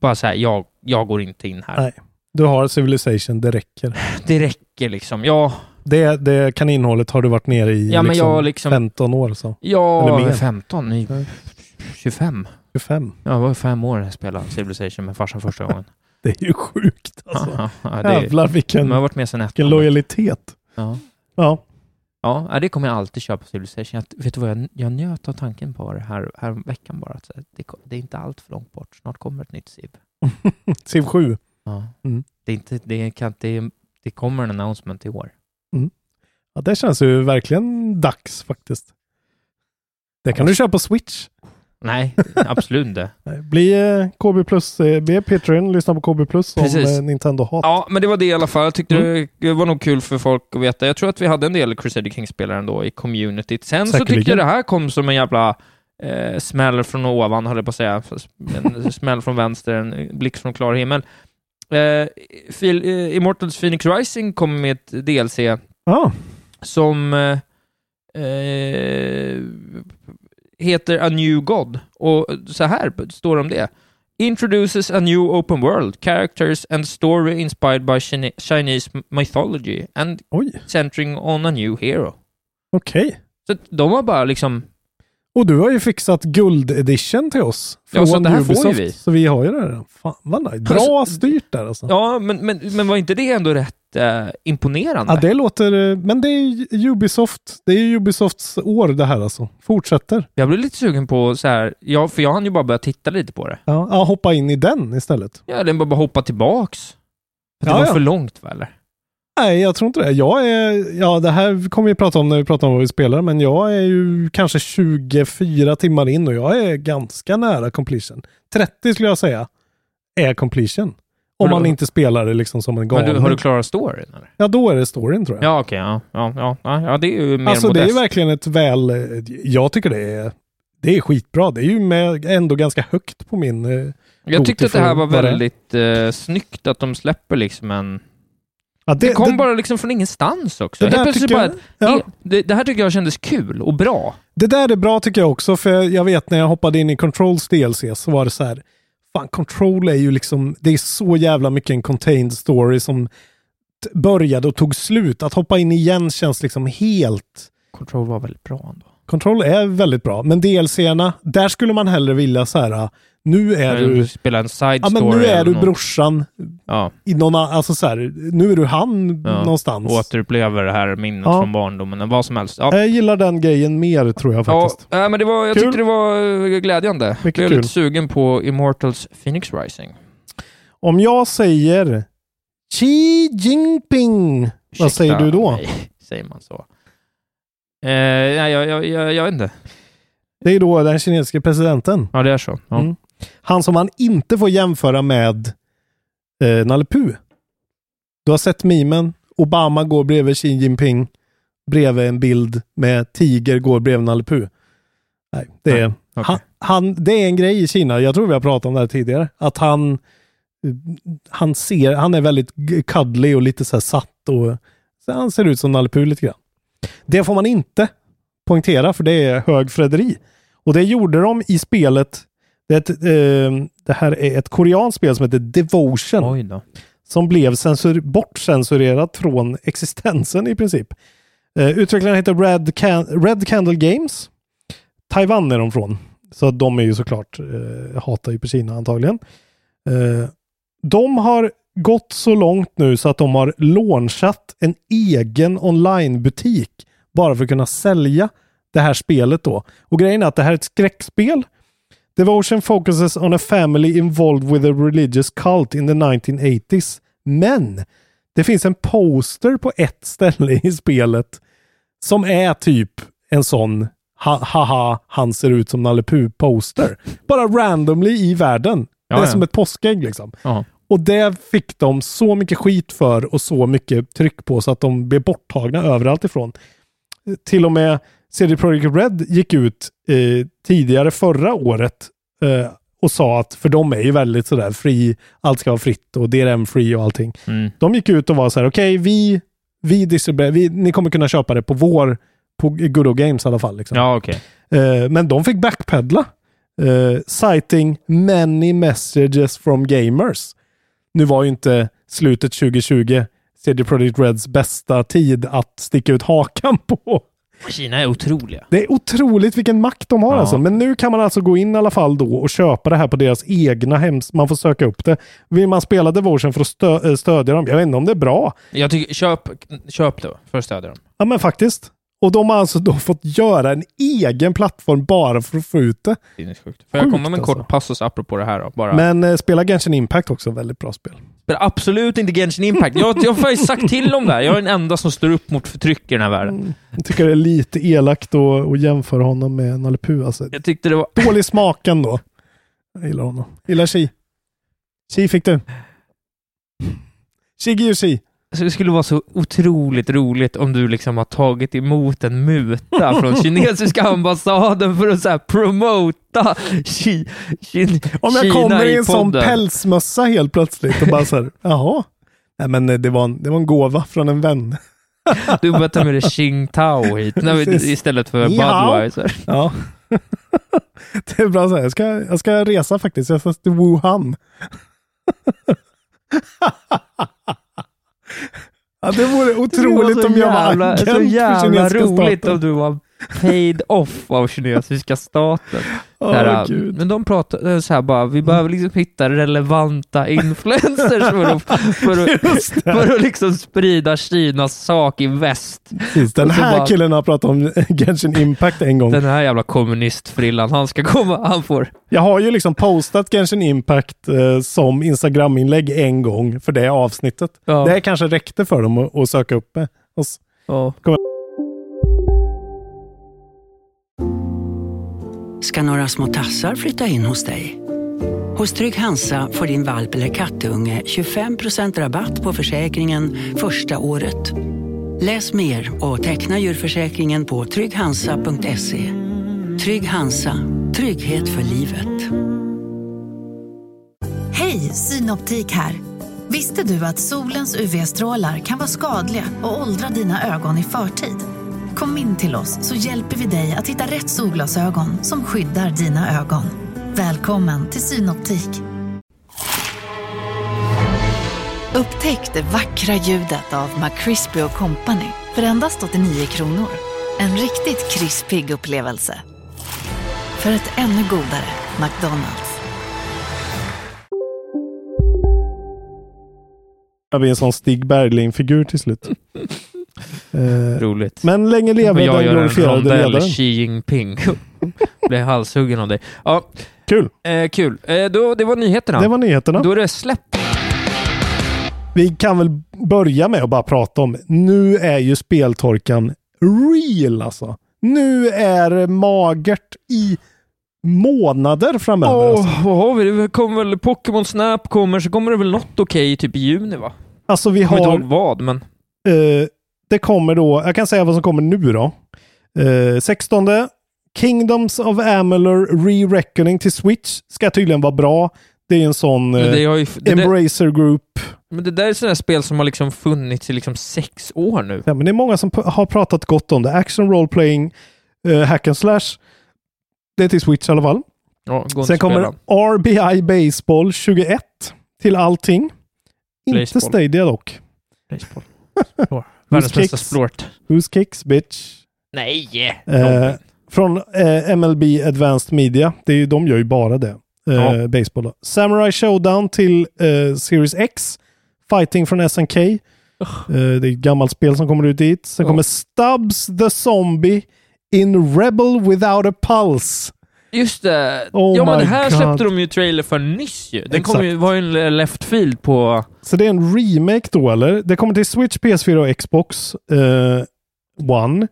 S2: bara säga jag, jag går inte in här.
S1: Nej. Du har Civilization, det räcker.
S2: Det räcker liksom. Ja,
S1: Det, det kaninhålet har du varit nere i
S2: Ja, men
S1: liksom
S2: jag liksom-
S1: 15 år. Så.
S2: ja
S1: Eller mer.
S2: 15, i-
S1: Nej.
S2: 25.
S1: 25.
S2: Ja, det var ju fem år när jag spelade Civilization med farsan första gången.
S1: Det är ju sjukt alltså.
S2: Ja, ja, det,
S1: Jävlar vilken,
S2: jag har varit med sedan
S1: vilken lojalitet.
S2: Ja.
S1: Ja.
S2: Ja, ja, det kommer jag alltid köpa Civilization. Jag, vet du vad, jag, jag njöt av tanken på det här, här veckan bara. Att det, det är inte allt för långt bort. Snart kommer ett nytt Civ.
S1: Civ 7.
S2: Ja.
S1: Mm.
S2: Det, är inte, det, kan, det, det kommer en announcement i år.
S1: Ja, det känns ju verkligen dags faktiskt. Det kan du köpa på Switch.
S2: Nej, absolut inte.
S1: Bli eh, KB Plus, eh, bli Patreon, lyssna på KB Plus om
S2: Precis.
S1: eh, Nintendo hat.
S2: Ja, men det var det i alla fall. Jag tyckte
S1: Mm.
S2: det var nog kul för folk att veta. Jag tror att vi hade en del Crusader Kings-spelare ändå i communityt. Sen så
S1: Säkerligen.
S2: tyckte jag det här kom som en jävla eh, smäll från ovan, höll jag på att säga. En smäll från vänster, en blixt från klar himmel. Eh, Phil, eh, Immortals Phoenix Rising kom med ett DLC
S1: Ja.
S2: som eh, eh, heter A New God. Och så här står det om det. Introduces a new open world, characters and story inspired by Chine- Chinese mythology and
S1: Oj,
S2: centering on a new hero.
S1: okej.
S2: Så att de har bara liksom,
S1: Och du har ju fixat guld edition till oss.
S2: Ja, så
S1: från
S2: det här får
S1: Ubisoft.
S2: vi.
S1: Så vi har ju det redan. Fan vad nice. Bra
S2: Alltså,
S1: styrt där alltså.
S2: ja men, men, men var inte det ändå rätt imponerande?
S1: Ja, det låter... eh, Men det är Ubisoft. Det är Ubisofts år det här alltså. Fortsätter.
S2: Jag blev lite sugen på så här, ja, för jag hann ju bara börja titta lite på det.
S1: Ja, ja, hoppa in i den istället.
S2: Ja, den bara, bara hoppa tillbaks. För det
S1: Ja,
S2: var
S1: ja.
S2: för långt va, eller?
S1: Nej, jag tror inte det. Jag är... Ja, det här kommer vi prata om när vi pratar om vad vi spelar, men jag är ju kanske 24 timmar in och jag är ganska nära completion. 30 skulle jag säga är completion. Om man inte spelar det liksom som en
S2: Men
S1: galning.
S2: du, har du klarat storyn eller?
S1: Ja, då är det storyn tror jag.
S2: Ja, okej, ja. Ja, ja, ja, ja, det är ju mer
S1: alltså det är
S2: modest.
S1: verkligen ett väl... Jag tycker det är... Det är skitbra. Det är ju med, ändå ganska högt på min... eh,
S2: Jag tyckte att det här var
S1: det
S2: väldigt eh, snyggt att de släpper liksom en...
S1: Ja,
S2: Det, kom bara liksom från ingenstans också.
S1: Det där tycker
S2: bara,
S1: jag- ja.
S2: det, det, det här tycker jag kändes kul och bra.
S1: Det där är bra tycker jag också, för jag vet när jag hoppade in i Controls DLC så var det så här, fan Control är ju liksom, det är så jävla mycket en contained story som började och tog slut. Att hoppa in igen känns liksom helt...
S2: Control var väldigt bra ändå.
S1: Control är väldigt bra, men DLC-erna, där skulle man hellre vilja så här, nu är du...
S2: spelar en side
S1: Ja, men nu är du
S2: något.
S1: brorsan
S2: Ja,
S1: i någon, alltså så här, nu är du han
S2: ja.
S1: någonstans.
S2: Återupplever det här minnet
S1: Ja.
S2: från barndomen, vad som helst. Ja.
S1: Jag gillar den grejen mer tror jag
S2: Ja,
S1: faktiskt.
S2: äh, men det var, jag
S1: Kul.
S2: tyckte det var eh, glädjande.
S1: Mycket
S2: jag är
S1: kul.
S2: lite sugen på Immortals Phoenix Rising.
S1: Om jag säger Xi Jinping, vad säger
S2: Ursäkta
S1: du då?
S2: mig, Säger man så? Eh, nej, jag, jag, jag, jag vet inte.
S1: Det är då den kinesiske presidenten.
S2: Ja, det är så. Ja.
S1: Mm. Han som man inte får jämföra med eh, Nalle Puh. Du har sett memen. Obama går bredvid Xi Jinping. Bredvid en bild med tiger går bredvid Nalle Puh. Nej, det är,
S2: Nej, okej.
S1: han, han, det är en grej i Kina. Jag tror vi har pratat om det här tidigare. Att han, han ser, han är väldigt g- cuddly och lite så satt och så han ser ut som Nalle Puh lite grann. Det får man inte poängtera för det är högfräderi. Och det gjorde de i spelet. Det, ett, eh, det här är ett koreanskt spel som heter Devotion. Som blev censur, bortcensurerat från existensen i princip. Eh, utvecklaren heter Red, Can- Red Candle Games. Taiwan är de från. Så de är ju såklart, eh, hatar ju Kina antagligen. Eh, de har gått så långt nu så att de har launchat en egen onlinebutik bara för att kunna sälja det här spelet då. Och grejen är att det här är ett skräckspel. Devotion focuses on a family involved with a religious cult in the 1980s. Men det finns en poster på ett ställe i spelet som är typ en sån ha- haha, han ser ut som Nalle poster. Bara randomly i världen.
S2: Ja,
S1: det är
S2: ja.
S1: som ett påskägg liksom.
S2: Ja.
S1: Och det fick de så mycket skit för och så mycket tryck på så att de blev borttagna överallt ifrån. Till och med CD Projekt Red gick ut eh, tidigare förra året eh, och sa att, för de är ju väldigt sådär fri, allt ska vara fritt och DRM-free och allting.
S2: Mm.
S1: De gick ut och var så här, okej, vi, vi distribuerar, vi, ni kommer kunna köpa det på vår, på Good Old Games i alla fall. Liksom.
S2: Ja, okej.
S1: Eh, men de fick backpedla. Uh, citing many messages from gamers. Nu var ju inte slutet 2020 CD Projekt Reds bästa tid att sticka ut hakan på.
S2: Kina är otroliga.
S1: Det är otroligt vilken makt de har
S2: Ja.
S1: alltså. Men nu kan man alltså gå in i alla fall då och köpa det här på deras egna hems... Man får söka upp det. Vill man spela Devotion för att stö- eh, stödja dem? Jag vet inte om det är bra.
S2: Jag tycker, köp, köp det för att stödja dem.
S1: Ja men faktiskt. Och de har alltså då fått göra en egen plattform bara för att få ut det.
S2: Sinnessjukt. Får jag komma med en kort
S1: alltså.
S2: passus apropå det här då? Bara.
S1: Men eh, spela Genshin Impact också, väldigt bra spel.
S2: Spelar absolut inte Genshin Impact. Jag, jag har faktiskt sagt till om det här. Jag är den enda som står upp mot förtryck i den här världen.
S1: Jag tycker det är lite elakt att, jämföra honom med Nalle Puh. Alltså,
S2: Jag tyckte det var...
S1: dålig smak ändå. Jag gillar honom. Gillar Chi. Chi fick du. Chi giver Chi.
S2: Alltså, det skulle vara så otroligt roligt om du liksom har tagit emot en muta från kinesiska ambassaden för att så här promota Ki, Ki,
S1: Om jag
S2: Kina
S1: kommer i en sån pälsmössa helt plötsligt och bara så här, jaha. Nej men eh, det var, en, det var en gåva från en vän.
S2: Du börjar ta med dig Qingtao hit när vi, istället för. Budweiser.
S1: Ja. det är bra så här. Jag ska, jag ska resa faktiskt. Jag ska till Wuhan. Ja, det vore otroligt
S2: Det var
S1: om jag var agent
S2: Så jävla roligt
S1: staten.
S2: om du var paid off av kinesiska staten. Så här, men de pratar så här bara, vi behöver liksom hitta relevanta influencers för att, för att, för att liksom sprida Kinas sak i väst.
S1: Precis, den här
S2: bara-
S1: killen har pratat om Genshin Impact en gång.
S2: Den här jävla kommunistfrillan, han ska komma, han får...
S1: Jag har ju liksom postat Genshin Impact eh, som Instagram-inlägg en gång för det avsnittet.
S2: Ja.
S1: Det kanske räckte för dem att, att söka upp det. Och s-
S2: Ja.
S3: Ska några små tassar flytta in hos dig. Hos Trygg Hansa får din valp eller kattunge 25% rabatt på försäkringen första året. Läs mer och teckna djurförsäkringen på trygghansa.se. Trygg Hansa, trygghet för livet.
S4: Hej, Synoptik här. Visste du att solens UV-strålar kan vara skadliga och åldra dina ögon i förtid? Kom in till oss så hjälper vi dig att hitta rätt solglasögon som skyddar dina ögon. Välkommen till Synoptik. Upptäck det vackra ljudet av McCrispy Company för endast 89 kronor. En riktigt krispig upplevelse. För ett ännu godare McDonalds.
S1: Jag blir en sån Stig Bergling-figur till slut. Eh,
S2: Roligt.
S1: Men länge leve
S2: Och jag
S1: den
S2: gör en
S1: glorifierade
S2: rondell
S1: ledaren.
S2: Xi Jinping. Blir halshuggen av dig. Ja,
S1: Kul.
S2: eh, kul. Eh, då, det var nyheterna.
S1: Det var nyheterna.
S2: Då är det släpp.
S1: Vi kan väl börja med att bara prata om, nu är ju speltorkan real alltså. Nu är magert i månader framöver.
S2: Åh,
S1: alltså.
S2: vad har vi? Det kommer väl Pokémon Snap kommer, så kommer det väl något okej typ i juni va?
S1: alltså vi
S2: Jag kommer inte
S1: har,
S2: ihåg vad, men...
S1: eh, det kommer då, jag kan säga vad som kommer nu då. Eh, 16 Kingdoms of Amalur Re-Reckoning till Switch ska tydligen vara bra. Det är en sån eh,
S2: ju, det, där,
S1: Embracer Group.
S2: men det där är sådana spel som har liksom funnits i liksom sex år nu.
S1: Ja, men det är många som har pratat gott om det. Action Role Playing, eh, Hack and Slash. Det är till Switch i alla fall.
S2: Ja,
S1: Sen kommer. RBI Baseball 21 till allting. Inte. Stadia dock.
S2: Baseball. Världens bästa sport.
S1: Who's Kicks Bitch?
S2: Nej!
S1: Eh, från eh, MLB Advanced Media. Det är ju, de gör ju bara det. Eh,
S2: Ja.
S1: Baseball då. Samurai Showdown till eh, Series X. Fighting från SNK. Eh, det är ett gammalt spel som kommer ut dit. Sen
S2: Ja.
S1: kommer Stubbs the Zombie in Rebel Without a Pulse.
S2: Just det!
S1: Oh
S2: ja men det här
S1: God.
S2: släppte de ju trailer för nyss ju. Den
S1: Exakt.
S2: kom ju, var ju en left field på...
S1: Så det är en remake då eller? Det kommer till Switch, PS4 och Xbox eh, One.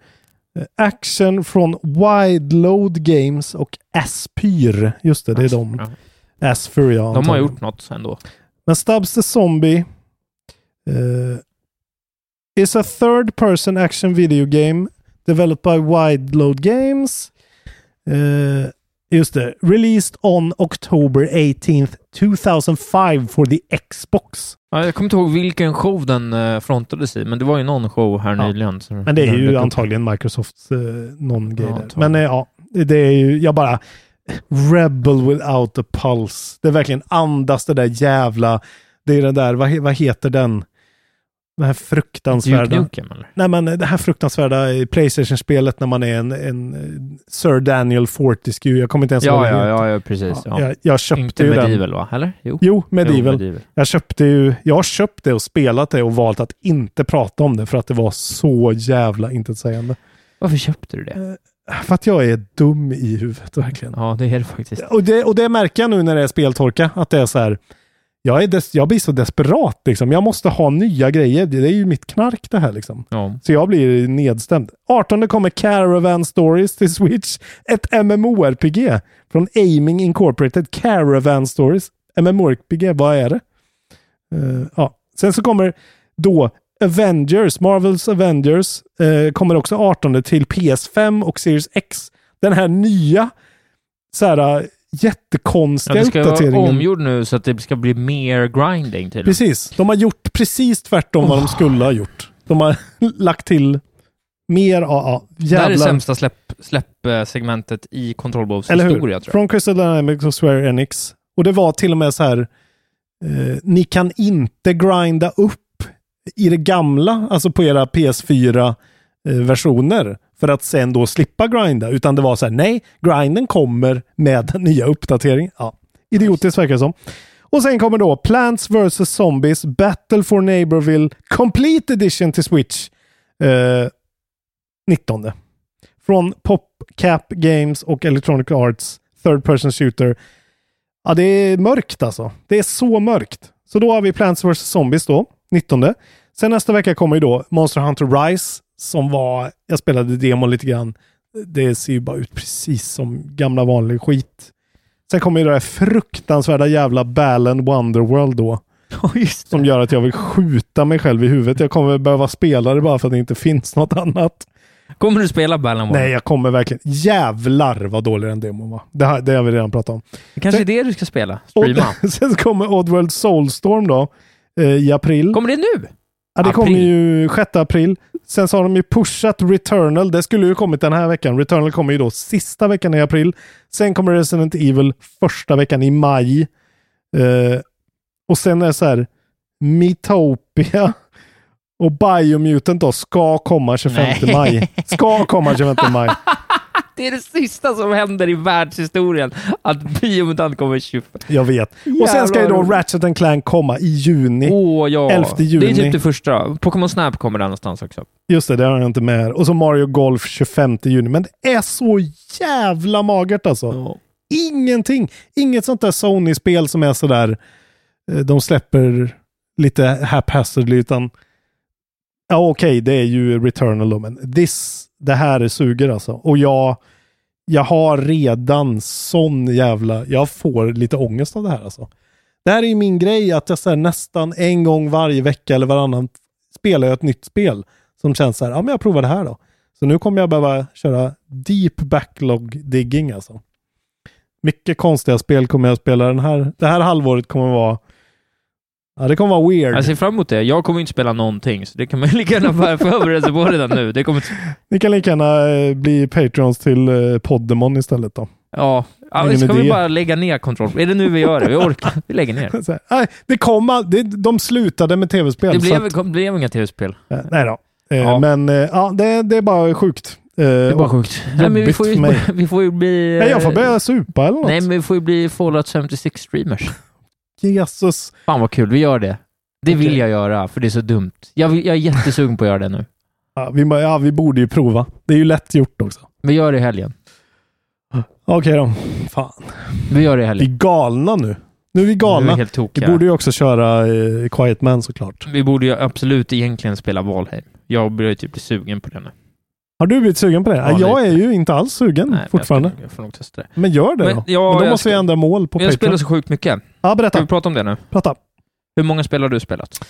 S1: Eh, Action från Wide Load Games och Aspyr. Just det, det är de.
S2: Ja.
S1: Aspyr ja.
S2: De har gjort något ändå.
S1: Men Stubbs the Zombie eh, is a third person action video game developed by Wide Load Games. Eh, just det. Released on October 18th 2005 for the Xbox.
S2: Ja, jag kommer inte ihåg vilken show den uh, frontades i, men det var ju någon show här
S1: Ja.
S2: nyligen.
S1: Men det är ju antagligen Microsofts eh, någon grej
S2: Ja.
S1: Men eh, ja, det är ju, jag bara... Rebel without a pulse. Det är verkligen andas det där jävla... Det är den där, vad, vad heter den? Den här fruktansvärda...
S2: Duke Nukem?
S1: Nej men det här fruktansvärda eh, Playstation-spelet när man är en, en eh, Sir Daniel Fortescue. Jag kommer inte ens ihåg
S2: Ja, ja, ja, ja, precis. Ja.
S1: Jag, jag köpte
S2: Inte
S1: ju den.
S2: Va? Eller? Jo.
S1: Jo, Medieval.
S2: Jo, Medieval.
S1: Jag köpte ju, jag har köpt det och spelat det och valt att inte prata om det för att det var så jävla intetsägande.
S2: Varför köpte du det?
S1: För att jag är dum i huvudet verkligen.
S2: Ja, det är det faktiskt.
S1: Och det, och det märker jag nu när det är speltorka, att det är så här. Jag, är des, jag blir så desperat liksom. Jag måste ha nya grejer. Det är ju mitt knark det här liksom.
S2: Ja.
S1: Så jag blir nedstämd. 18 kommer Caravan Stories till Switch. Ett MMORPG från Aiming Incorporated. Caravan Stories. MMORPG, vad är det? Eh, ja. Sen så kommer då Avengers, Marvels Avengers, eh, kommer också 18 till PS5 och Series X. Den här nya så här
S2: Ja,
S1: jättekonstiga
S2: det ska vara
S1: uppdateringen.
S2: omgjord nu så att det ska bli mer grinding tydligen.
S1: Precis. De har gjort precis tvärtom vad de skulle ha gjort. De har lagt till mer, ja
S2: Det här är sämsta släpp, släppsegmentet i Wolves
S1: Eller hur?
S2: historia.
S1: Från Crystal Dynamics och Square Enix. Och det var till och med så här, eh, ni kan inte grinda upp i det gamla, alltså på era PS4-versioner, för att sen då slippa grinda. Utan det var så här, nej, grinden kommer med den nya uppdateringen. Ja, idiotiskt verkar det som. Och sen kommer då Plants vs. Zombies Battle for Neighborville Complete Edition till Switch. Eh, 19. Från PopCap Games och Electronic Arts Third Person Shooter. Ja, det är mörkt alltså. Det är så mörkt. Så då har vi Plants vs. Zombies då, 19. Sen nästa vecka kommer ju då Monster Hunter Rise som var, jag spelade demon lite grann. Det ser ju bara ut precis som gamla vanlig skit. Sen kommer ju det här fruktansvärda jävla Balan Wonderworld då. Som gör att jag vill skjuta mig själv i huvudet. Jag kommer behöva spela det bara för att det inte finns något annat.
S2: Kommer du spela Balan
S1: Nej, jag kommer verkligen. Jävlar vad dålig den demon var. Det, här, det har vi redan pratat om.
S2: Det kanske är
S1: Sen-
S2: det du ska spela? Streama?
S1: Sen kommer Oddworld Soulstorm då. eh, i april.
S2: Kommer det nu?
S1: Ja, det
S2: April.
S1: kommer ju 6 april. Sen så har de ju pushat Returnal. Det skulle ju kommit den här veckan. Returnal kommer ju då sista veckan i april. Sen kommer Resident Evil första veckan i maj. Eh, och sen är det så här, Metopia och Biomutant då ska komma 25
S2: Nej.
S1: maj. Ska komma 25 maj.
S2: Det är det sista som händer i världshistorien, att Biomutant kommer 25.
S1: Jag vet. Och sen ska ju då
S2: Jävlar.
S1: Ratchet Clank komma i juni.
S2: Åh ja,
S1: 11 juni.
S2: det är typ det första. Pokémon Snap kommer där någonstans också.
S1: Just det, det har jag inte med här. Och så Mario Golf 25 juni. Men det är så jävla magert alltså. Ingenting. Inget sånt där Sony-spel som är sådär. eh, De släpper lite haphazardly utan. Ja okej, det är ju Returnal men this, det här är suger alltså. Och jag, jag har redan sån jävla, jag får lite ångest av det här alltså. Det här är ju min grej, att jag så här, nästan en gång varje vecka eller varannan spelar jag ett nytt spel som känns så här, ja men jag provar det här då. Så nu kommer jag behöva köra deep backlog digging alltså. Mycket konstiga spel kommer jag att spela den här. Det här halvåret kommer vara Ja, det kommer vara weird.
S2: Jag ser fram emot det. Jag kommer inte spela någonting, så det kan man ju lika gärna bara förbereda sig på redan nu. Det kommer...
S1: Ni kan lika gärna eh, bli patrons till eh, Poddemon istället då.
S2: Ja, ja ska vi bara lägga ner kontroll? Är det nu vi gör det? Vi orkar. Vi lägger ner.
S1: Så nej, det kom all, det, de slutade med tv-spel.
S2: Det blev,
S1: att-
S2: kom, blev inga tv-spel.
S1: eh, nej då.
S2: Ja.
S1: Men ja, det, det är bara sjukt.
S2: Det är bara sjukt. Nej, men vi, får ju, vi får ju bli...
S1: Nej, jag får börja supa eller något.
S2: Nej, men vi får ju bli Fallout 76 streamers.
S1: Jesus.
S2: Fan vad kul, vi gör det. Det vill jag göra, för det är så dumt. Jag, vill, jag är jättesugen på att göra det nu.
S1: Ja vi, ja, vi borde ju prova. Det är ju lätt gjort också.
S2: Vi gör det i helgen.
S1: Okej då. Fan.
S2: Vi gör det i
S1: Vi är
S2: helgen.
S1: galna nu. Nu är vi
S2: Nu är
S1: galna.
S2: vi helt
S1: Vi
S2: tokiga.
S1: borde ju också köra eh, Quiet Man såklart.
S2: Vi borde ju absolut egentligen spela Valheim. Jag börjar ju typ bli sugen på det nu.
S1: Har du blivit sugen på det?
S2: Ja,
S1: Ja, jag är
S2: lite.
S1: ju inte alls sugen
S2: Nej, men
S1: fortfarande.
S2: Jag, ska, jag får nog testa det.
S1: Men gör det
S2: Men,
S1: då.
S2: ja,
S1: men då
S2: jag
S1: måste vi
S2: ska-
S1: ändra mål på
S2: Jag
S1: Patreon.
S2: spelar så sjukt mycket.
S1: Ja,
S2: Ska
S1: berätta.
S2: vi prata om det nu?
S1: Prata.
S2: Hur många spel har du spelat?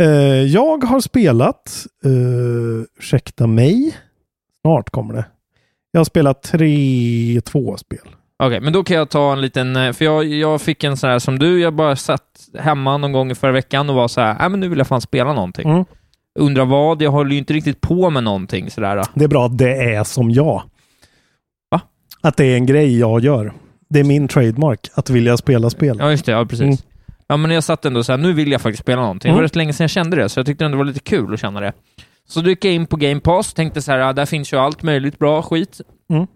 S1: Eh, jag har spelat, uh, ursäkta mig, snart kommer det. Jag har spelat tre, två spel.
S2: Okej, men då kan jag ta en liten, eh, för jag, jag fick en sån här som du, jag bara satt hemma någon gång i förra veckan och var så här, nej men nu vill jag fan spela någonting.
S1: Mm.
S2: Undrar vad, jag håller ju inte riktigt på med någonting sådär.
S1: Det är bra att det är som jag.
S2: Va?
S1: Att det är en grej jag gör. Det är min trademark, att vilja spela spel.
S2: Ja, just det, ja precis.
S1: Mm.
S2: Ja, men jag satt ändå så här, nu vill jag faktiskt spela någonting. Det
S1: Mm.
S2: var rätt länge sedan jag kände det, så jag tyckte ändå det var lite kul att känna det. Så gick jag in på Game Pass, tänkte så här, ja, där finns ju allt möjligt bra skit.
S1: Mm.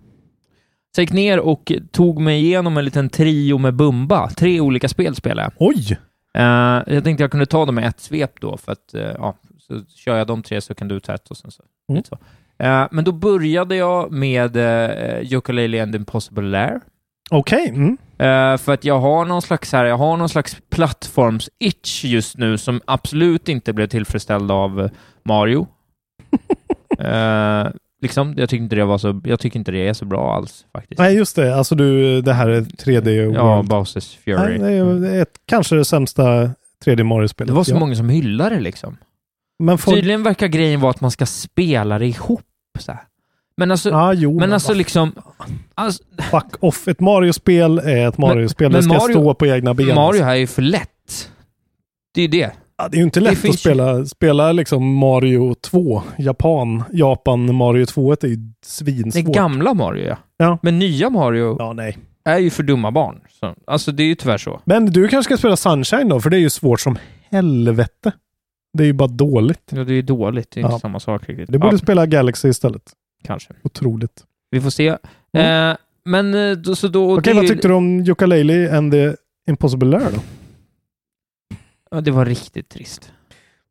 S2: Så jag gick ner och tog mig igenom en liten trio med Bumba. Tre olika spel spelade jag.
S1: Oj!
S2: Eh, jag tänkte jag kunde ta dem med ett svep då, för att eh, ja, så kör jag de tre så kan du ta ett och sen så.
S1: Mm.
S2: så. Eh, men då började jag med uh, and Impossible Lair.
S1: Okej. Mm.
S2: Eh, för att jag har någon slags, här, jag har någon slags plattforms-itch just nu som absolut inte blev tillfredsställd av Mario. Eh, liksom, jag tycker, inte det var så, jag tycker inte det är så bra alls faktiskt.
S1: Nej, just det. Alltså du, det här är 3D
S2: ja,
S1: World.
S2: Bowsers Fury.
S1: Nej, det är det är ett, kanske det sämsta 3D Mario-spelet.
S2: det var så
S1: ja.
S2: många som hyllade det liksom.
S1: Men folk...
S2: Tydligen verkar grejen vara att man ska spela det ihop. Så här. Men alltså,
S1: Ja, jo,
S2: men alltså liksom... Alltså,
S1: Fuck off. Ett Mario-spel är ett Mario-spel. Det ska
S2: Mario-
S1: stå på egna ben.
S2: Mario här är ju för lätt. Det är ju det.
S1: Ja, det är ju inte
S2: Det
S1: lätt att
S2: finns ju-
S1: spela, spela liksom Mario 2. Japan. Japan Mario 2 är ju
S2: Det
S1: svinsvårt.
S2: är gamla Mario, ja.
S1: Ja.
S2: Men nya Mario
S1: Ja, nej.
S2: är ju för dumma barn. Så, alltså, det är ju tyvärr så.
S1: Men du kanske ska spela Sunshine då, för det är ju svårt som helvete. Det är ju bara dåligt.
S2: Ja, det är dåligt. Det är
S1: Ja.
S2: inte samma sak riktigt.
S1: Du borde
S2: ja,
S1: spela Galaxy istället.
S2: Kanske.
S1: Otroligt.
S2: Vi får se.
S1: Mm.
S2: Eh, men eh, då, så då...
S1: Okej,
S2: det-
S1: vad tyckte du om Yooka-Laylee and the Impossible Lair då?
S2: Ja, det var riktigt trist.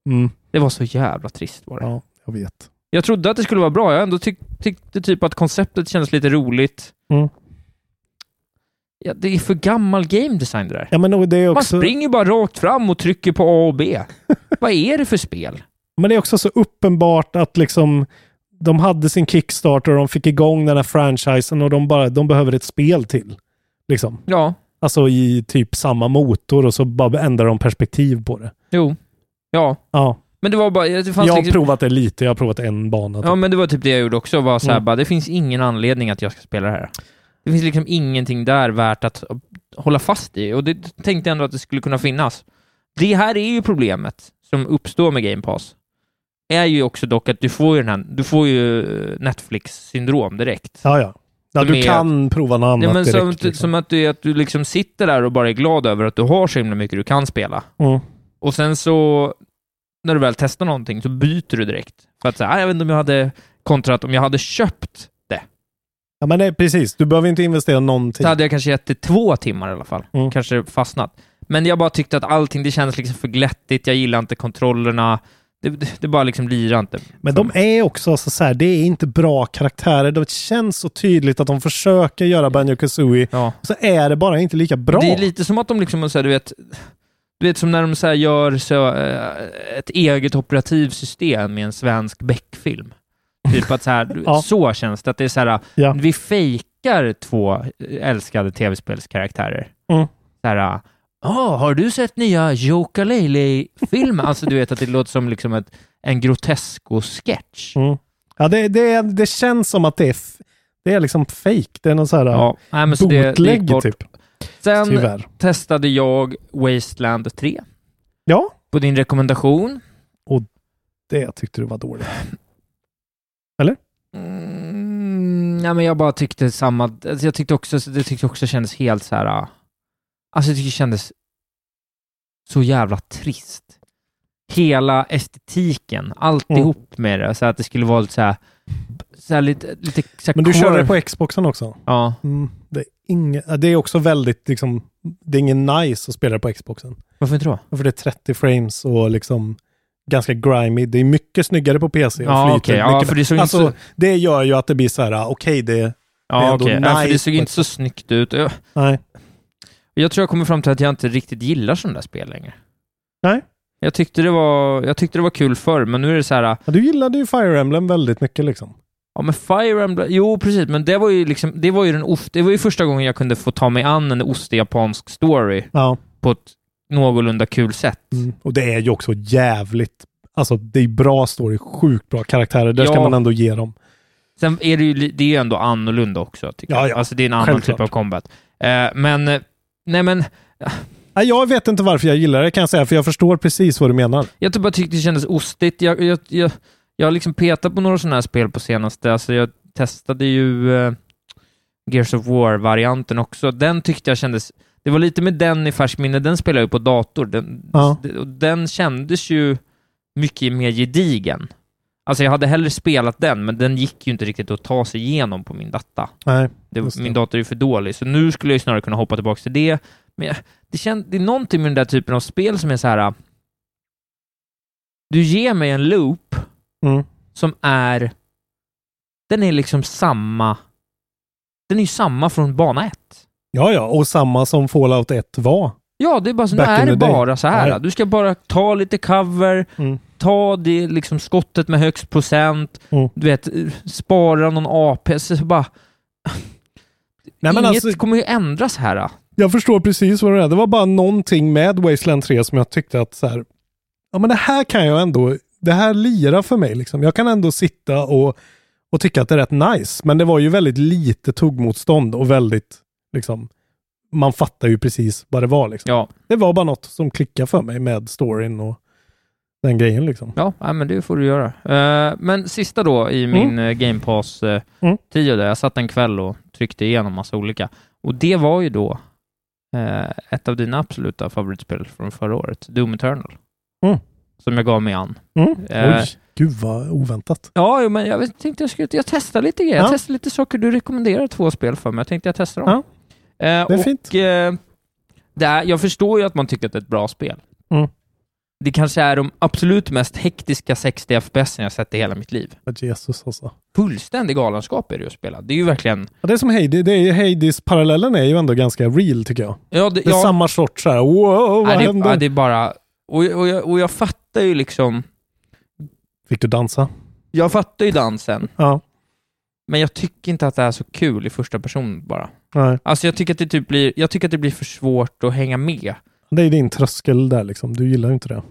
S1: Mm.
S2: Det var så jävla trist var det.
S1: Ja, jag vet.
S2: Jag trodde att det skulle vara bra. Jag ändå tyck, tyckte typ att konceptet kändes lite roligt.
S1: Mm.
S2: Ja, det är för gammal game design det där.
S1: Ja, men det är
S2: Man
S1: också...
S2: springer bara rakt fram och trycker på A och B. Vad är det för spel?
S1: Men det är också så uppenbart att liksom de hade sin Kickstarter och de fick igång den här franchisen och de bara, de behöver ett spel till. Liksom.
S2: Ja,
S1: Alltså i typ samma motor och så bara ändrar de perspektiv på det.
S2: jo. Ja,
S1: Ja.
S2: men det var bara... Det
S1: Jag har
S2: liksom,
S1: provat det lite, jag har provat en bana.
S2: Ja, men det var typ det jag gjorde också. Var så här,
S1: Mm.
S2: bara, det finns ingen anledning att jag ska spela det här. Det finns liksom ingenting där värt att hålla fast i. Och det tänkte jag ändå att det skulle kunna finnas. Det här är ju problemet som uppstår med Game Pass. Är ju också dock att du får ju, den här, du får ju Netflix-syndrom direkt.
S1: Ja, ja. ja du kan prova något annat
S2: Ja, men
S1: direkt.
S2: som,
S1: liksom.
S2: som att du, att du liksom sitter där och bara är glad över att du har så himla mycket du kan spela.
S1: Mm.
S2: Och sen så, när du väl testar någonting, så byter du direkt. För att säga, "Ah, jag vet inte om jag hade, kontra att om jag hade köpt
S1: Ja, men nej, precis. Du behöver inte investera någonting.
S2: så hade jag kanske gett det två timmar i alla fall.
S1: Mm.
S2: Kanske fastnat. Men jag bara tyckte att allting, det kändes liksom för glättigt, jag gillar inte kontrollerna. Det, det, det bara liksom lirar inte.
S1: Men de är också så, så här, det är inte bra karaktärer. Det känns så tydligt att de försöker göra Banjo Kazooie,
S2: Ja.
S1: så är det bara inte lika bra.
S2: Det är lite som att de liksom, så här, du vet, du vet som när de så gör så, eh, ett eget operativsystem med en svensk Beck-film. Typ att så här,
S1: Ja.
S2: så känns det, att det är så här,
S1: Ja.
S2: vi fejkar två älskade tv-spelskaraktärer.
S1: Mm.
S2: Så här, "Åh, har du sett nya Jokalele-filmen? alltså du vet att det låter som liksom ett, en grotesko-sketch.
S1: Mm. Ja, det, det, det känns som att det är, det är liksom fake. Det är någon så här
S2: Ja, nej, men så det, det
S1: typ.
S2: Sen
S1: Tyvärr.
S2: testade jag Wasteland 3
S1: Ja,
S2: på din rekommendation.
S1: det tyckte du var dåligt.
S2: Mm, nej, men jag bara tyckte samma... Alltså jag tyckte också, det tyckte också kändes helt så här... ah, Alltså jag tyckte det kändes så jävla trist. Hela estetiken, alltihop med det. Så att det skulle vara lite så här... Så här lite, lite så
S1: Men du körde det på Xboxen också?
S2: Ja.
S1: Mm, det, är inge, det är också väldigt, liksom, det är ingen nice att spela på Xboxen.
S2: Varför inte då?
S1: För det är 30 frames och liksom ganska grimy. Det är mycket snyggare på PC och
S2: Ja, okej. Ja, för det såg
S1: alltså,
S2: inte
S1: det gör ju att det blir så här, ah, okej, det, det är
S2: Ja,
S1: ändå nice.
S2: Ja, för det såg inte så snyggt ut. Jag,
S1: Nej.
S2: jag tror jag kommer fram till att jag inte riktigt gillar sådana där spel längre.
S1: Nej.
S2: Jag tyckte det var, jag tyckte det var kul förr, men nu är det så här...
S1: Ja, du gillade ju Fire Emblem väldigt mycket liksom.
S2: Ja, men Fire Emblem, jo precis, men det var ju liksom, det var ju den ost, det var ju första gången jag kunde få ta mig an en ost-japansk story
S1: Ja.
S2: på ett någorlunda kul sätt.
S1: Mm. Och det är ju också jävligt, alltså det är bra story, sjukt bra karaktärer. Det ska
S2: Ja.
S1: man ändå ge dem.
S2: Sen är det ju, det är ju ändå annorlunda också, tycker
S1: Ja,
S2: jag.
S1: ja.
S2: Alltså det är en annan
S1: Självklart.
S2: typ av combat. Eh, men, eh, nej men,
S1: Nej, jag vet inte varför jag gillar det kan jag säga, för jag förstår precis vad du menar.
S2: jag typ bara tyckte det kändes ostigt. Jag, jag, jag, jag har liksom petat på några sådana här spel på senaste, alltså jag testade ju eh, Gears of War-varianten också. Den tyckte jag kändes, det var lite med den i färskt minne, den spelade jag ju på dator. Den,
S1: Ja.
S2: den kändes ju mycket mer gedigen. Alltså jag hade hellre spelat den, men den gick ju inte riktigt att ta sig igenom på min data.
S1: Nej,
S2: Det, min dator är för dålig, så nu skulle jag snarare kunna hoppa tillbaka till det. Men det, känd, det är någonting med den där typen av spel som är så här. äh, Du ger mig en loop
S1: Mm.
S2: som är... Den är liksom samma... Den är ju samma från bana ett.
S1: Ja, ja, och samma som Fallout 1 var.
S2: Ja, det är bara så,
S1: Back
S2: är det bara så här.
S1: Ja.
S2: Du ska bara ta lite cover,
S1: Mm.
S2: ta det liksom skottet med högst procent,
S1: Mm.
S2: du vet, spara någon AP, så bara...
S1: Nej,
S2: Inget
S1: alltså-
S2: kommer ju ändras här.
S1: Jag förstår precis vad det är. Det var bara någonting med Wasteland 3 som jag tyckte att så här, ja men det här kan jag ändå, det här lirar för mig liksom. Jag kan ändå sitta och, och tycka att det är rätt nice. Men det var ju väldigt lite tuggmotstånd och väldigt, liksom, man fattar ju precis vad det var liksom.
S2: Ja,
S1: Det var bara något som klickade för mig med storyn och den grejen liksom.
S2: ja nej, men det får du göra. Eh, men sista då i min uh, Game Pass uh,
S1: Mm.
S2: 10 där, jag satt en kväll och tryckte igenom massa olika. Och det var ju då eh, ett av dina absoluta favoritspel från förra året, Doom Eternal.
S1: Mm.
S2: Som jag gav mig an.
S1: Mm.
S2: Eh,
S1: Oj, gud vad oväntat.
S2: Ja, men jag tänkte jag skulle jag testar lite grejer. Jag
S1: Ja.
S2: testar lite saker. Du rekommenderar två spel för mig. Jag tänkte jag testar dem.
S1: Ja.
S2: Eh,
S1: Det är
S2: och,
S1: fint.
S2: Eh, det är, jag förstår ju att man tycker att det är ett bra spel.
S1: Mm.
S2: Det kanske är de absolut mest hektiska 60 FPS jag sett i hela mitt liv.
S1: Jesus alltså.
S2: Fullständig galenskap är det att spela. Det är ju verkligen...
S1: Ja, det är som Hades, det är Hades-parallellen är ju ändå ganska real tycker jag.
S2: Ja, det,
S1: Det är
S2: ja,
S1: samma sorts så här, wow, vad
S2: nej, det,
S1: hände?
S2: ja, det är bara... Och, och, jag, och jag fattar ju liksom...
S1: Fick du dansa?
S2: Jag fattar ju dansen,
S1: Ja.
S2: Men jag tycker inte att det är så kul i första person bara.
S1: Nej.
S2: Alltså jag tycker att det typ blir, jag tycker att det blir för svårt att hänga med.
S1: Det är din tröskel där liksom. Du gillar inte det.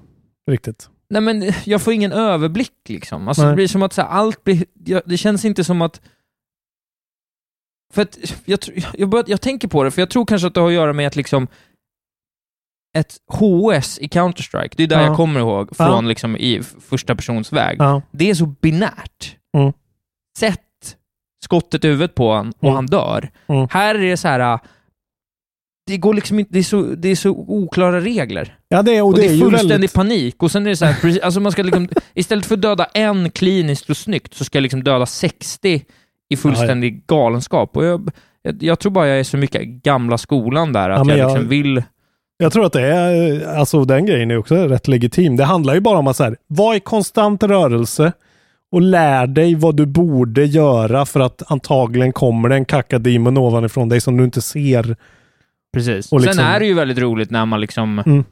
S1: Riktigt.
S2: Nej men jag får ingen överblick liksom. Alltså
S1: Nej.
S2: det blir som att så här, allt blir, jag, det känns inte som att för att jag, jag, bör, jag tänker på det, för jag tror kanske att det har att göra med att liksom ett HS i Counter-Strike, det är där
S1: Ja.
S2: jag kommer ihåg,
S1: Ja.
S2: från liksom i första persons väg.
S1: Ja.
S2: Det är så binärt.
S1: Mm.
S2: Sätt skottet i huvudet på honom och
S1: Mm.
S2: han dör.
S1: Mm.
S2: Här är det så här. äh, Det går liksom inte, det är så, det är så oklara regler.
S1: Ja, det är, och
S2: Och,
S1: det,
S2: det
S1: är
S2: är fullständig
S1: väldigt...
S2: panik. Och sen är det så här, precis, alltså man ska liksom, istället för att döda en kliniskt och snyggt, så ska jag liksom döda 60 i fullständig galenskap. Och jag, jag, jag tror bara jag är så mycket gamla skolan där, att
S1: Ja,
S2: jag,
S1: jag-
S2: liksom vill...
S1: Jag tror att det är, alltså den grejen är också rätt legitim. Det handlar ju bara om att så här, var i konstant rörelse och lär dig vad du borde göra för att antagligen kommer det en kakademon ovanifrån dig som du inte ser.
S2: Precis.
S1: Och liksom-
S2: Sen är det ju väldigt roligt när man liksom...
S1: Mm.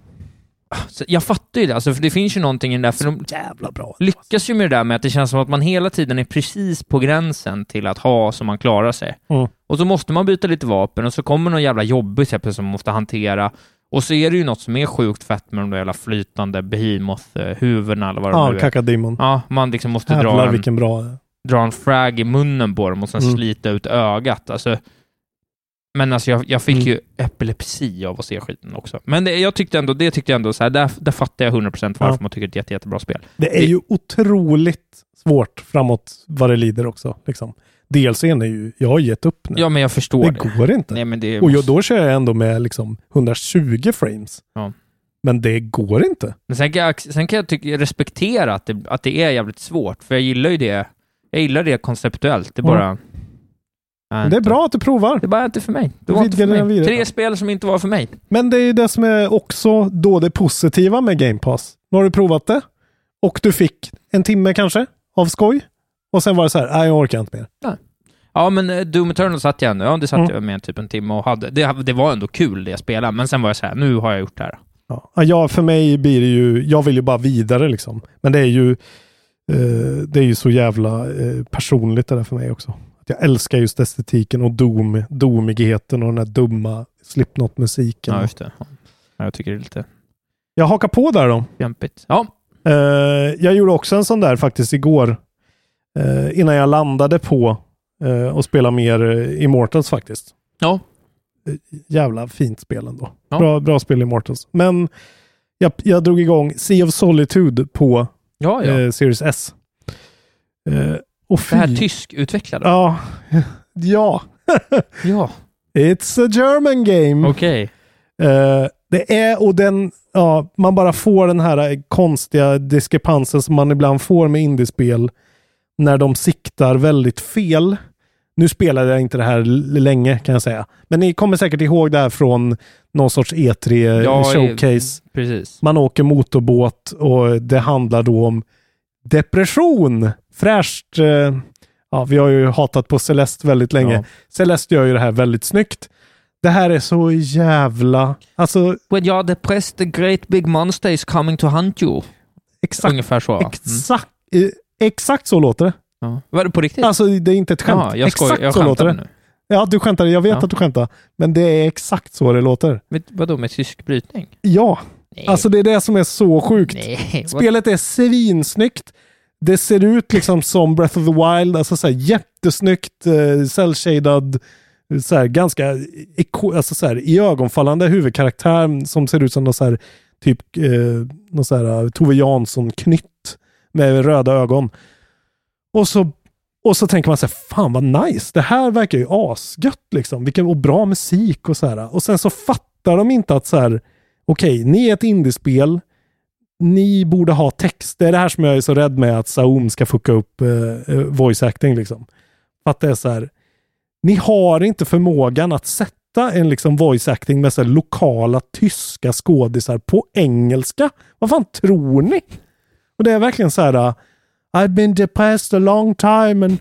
S2: Jag fattar ju det, alltså, för det finns ju någonting i det där, för de
S1: Jävla bra.
S2: lyckas ju med det där med att det känns som att man hela tiden är precis på gränsen till att ha så man klarar sig.
S1: Mm.
S2: Och så måste man byta lite vapen och så kommer någon jävla jobbig exempel som man måste hantera. Och så är det ju något som är sjukt fett med de där jävla flytande behemoth-huvudena eller vad det
S1: Ja,
S2: nu är.
S1: kakademon.
S2: Ja, man liksom måste dra en,
S1: vilken bra...
S2: dra en frag i munnen på dem och sen
S1: Mm.
S2: slita ut ögat. Alltså, men alltså jag, jag fick
S1: Mm.
S2: ju epilepsi av att se skiten också. Men det, jag tyckte ändå, det tyckte jag ändå så här, där, där fattar jag 100% varför
S1: Ja.
S2: man tycker det är ett jätte, jättebra spel.
S1: Det är ju otroligt svårt framåt vad det lider också. Liksom. DLCn är ju, jag har gett upp nu.
S2: Ja, men jag förstår
S1: det
S2: det.
S1: går inte.
S2: Nej, men det
S1: Och jag, då kör jag ändå med liksom 120 frames.
S2: Ja.
S1: Men det går inte.
S2: Men sen kan jag, sen kan jag tycka, respektera att det, att det är jävligt svårt, för jag gillar ju det. Jag gillar det konceptuellt. Det är
S1: Ja.
S2: bara...
S1: Men det är bra att du provar.
S2: Det är bara inte för mig. Det var inte för mig. Tre spel som inte var för mig.
S1: Men det är ju det som är också då det positiva med Game Pass. Nu har du provat det och du fick en timme kanske av skoj. Och sen var det så här, nej jag orkar inte mer.
S2: Ja, men eh, Doom Eternal satt jag ändå. Ja, det satt
S1: Mm.
S2: jag med typ en timme och hade. Det, det var ändå kul det jag spelade, men sen var jag så här, nu har jag gjort det här.
S1: Ja, ja, för mig blir det ju, jag vill ju bara vidare liksom. Men det är ju, eh, det är ju så jävla eh, personligt det där för mig också. Jag älskar just estetiken och dom, domigheten och den här dumma Slipknot-musiken.
S2: Ja, just det. Ja, jag tycker det är lite
S1: Jag hakar på där då.
S2: kämpigt. Ja,
S1: Eh, jag gjorde också en sån där faktiskt igår. Eh, innan jag landade på uh, att spela mer uh, Immortals faktiskt.
S2: Ja.
S1: Eh, jävla fint spel ändå.
S2: Ja.
S1: Bra, bra spel Immortals. Men jag, jag drog igång Sea of Solitude på
S2: ja, ja.
S1: eh, Series S. Eh, och
S2: det här tyskutvecklade.
S1: Ja. ja.
S2: Ja,
S1: It's a German game.
S2: okej.
S1: Eh, det är, och den, ja, man bara får den här konstiga diskrepansen som man ibland får med indiespel när de siktar väldigt fel. Nu spelade jag inte det här länge kan jag säga. Men ni kommer säkert ihåg det här från någon sorts E3
S2: Ja,
S1: showcase.
S2: Precis.
S1: Man åker motorbåt och det handlar då om depression. Fräscht. Eh, ja, vi har ju hatat på Celeste väldigt länge.
S2: Ja.
S1: Celeste gör ju det här väldigt snyggt. Det här är så jävla... Alltså,
S2: When you're depressed, the great big monster is coming to hunt you.
S1: exakt,
S2: Ungefär så. va? Mm.
S1: Exakt, så låter det.
S2: Ja. Var det på riktigt?
S1: Alltså, det är inte ett skämt.
S2: Ja, jag
S1: exakt
S2: Jag
S1: så låter det.
S2: nu.
S1: Ja, du skämtar. Jag vet
S2: Ja.
S1: att du skämtar. Men det är exakt så det låter.
S2: Med, vadå, med tysk brytning?
S1: Ja,
S2: Nej.
S1: alltså det är det som är så sjukt.
S2: Nej.
S1: Spelet är svinsnyggt. Det ser ut liksom som Breath of the Wild, alltså så här jättesnyggt, eh, cell-shaded, så här ganska alltså så här, i ögonfallande huvudkaraktär som ser ut som någon så här, typ eh, någon så här, eh, Tove Jansson-knytt med röda ögon. Och så, och så tänker man så här, fan vad nice, det här verkar ju asgött liksom. Vilken och bra musik och så här. Och sen så fattar de inte att så här, okej, ni är ett indiespel, ni borde ha text. Det är det här som jag är så rädd med att Saum ska fucka upp eh, eh voice acting liksom. Att det är så här, ni har inte förmågan att sätta en liksom voice acting med så här lokala tyska skådisar på engelska. Vad fan tror ni? Och det är verkligen så här, I've been depressed a long time and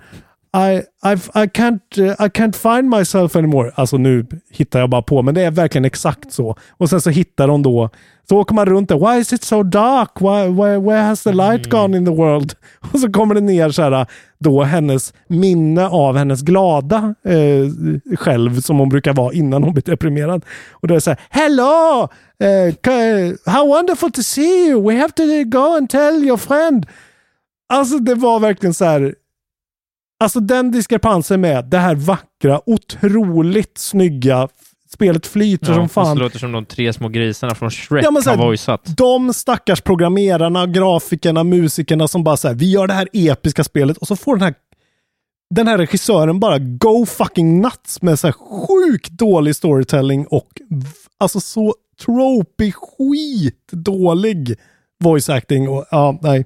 S1: I, I've, I, can't, uh, I can't find myself anymore. Alltså nu hittar jag bara på, men det är verkligen exakt så. Och sen så hittar de då, så åker man runt där. Why is it so dark? Why, where, where has the light gone in the world? Och så kommer det ner så här, då hennes minne av hennes glada eh, själv som hon brukar vara innan hon blir deprimerad. Och det är så här, Hello! Ca- how wonderful to see you! We have to go and tell your friend. Alltså det var verkligen så här, Alltså den diskrepansen med det här vackra, otroligt snygga spelet flyter
S2: Ja,
S1: som fan.
S2: Det låter som de tre små grisarna från Shrek
S1: Ja, men så här,
S2: har voiceat.
S1: De stackars programmerarna, grafikerna, musikerna som bara säger vi gör det här episka spelet och så får den här den här regissören bara go fucking nuts med så här sjukt dålig storytelling och alltså så tropig skit dålig voice acting och ja, nej.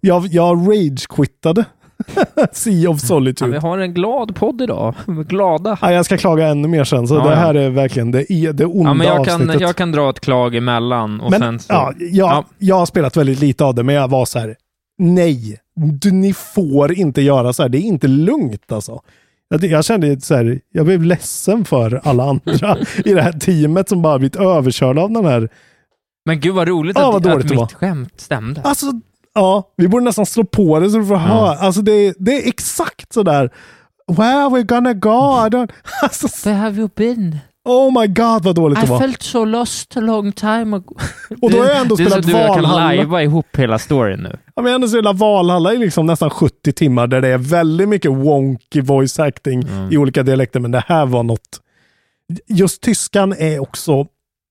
S1: Jag, jag rage-quittade Sea of
S2: Ja,
S1: Solitude.
S2: vi har en glad podd idag. Glada.
S1: Ja, jag ska klaga ännu mer sen, så
S2: Ja,
S1: det
S2: ja.
S1: här är verkligen det, det onda
S2: Ja, men jag kan,
S1: avsnittet.
S2: jag kan dra ett klag emellan och
S1: men,
S2: sen så...
S1: ja, jag, jag har spelat väldigt lite av det, men jag var så här, nej, du, ni får inte göra så här. Det är inte lugnt alltså. Jag, jag kände så här, jag blev ledsen för alla andra i det här teamet som bara blivit överkörda av den här.
S2: Men gud vad roligt
S1: Ja,
S2: att,
S1: vad
S2: att
S1: det var.
S2: mitt skämt stämde.
S1: Alltså, ja, vi borde nästan slå på det så du får höra. Alltså det, det är exakt så där. Where we're gonna go? I don't... Alltså,
S2: Where have you been?
S1: oh my god vad dåligt
S2: I
S1: det var.
S2: felt so lost a long time ago.
S1: Och då har jag ändå
S2: det är
S1: spelat
S2: så du och jag kan
S1: Valhalla.
S2: lajva ihop hela storyn nu.
S1: Ja, men ändå så hela Valhalla i liksom nästan 70 timmar där det är väldigt mycket wonky voice acting
S2: Mm.
S1: i olika dialekter. Men det här var något. Just tyskan är också,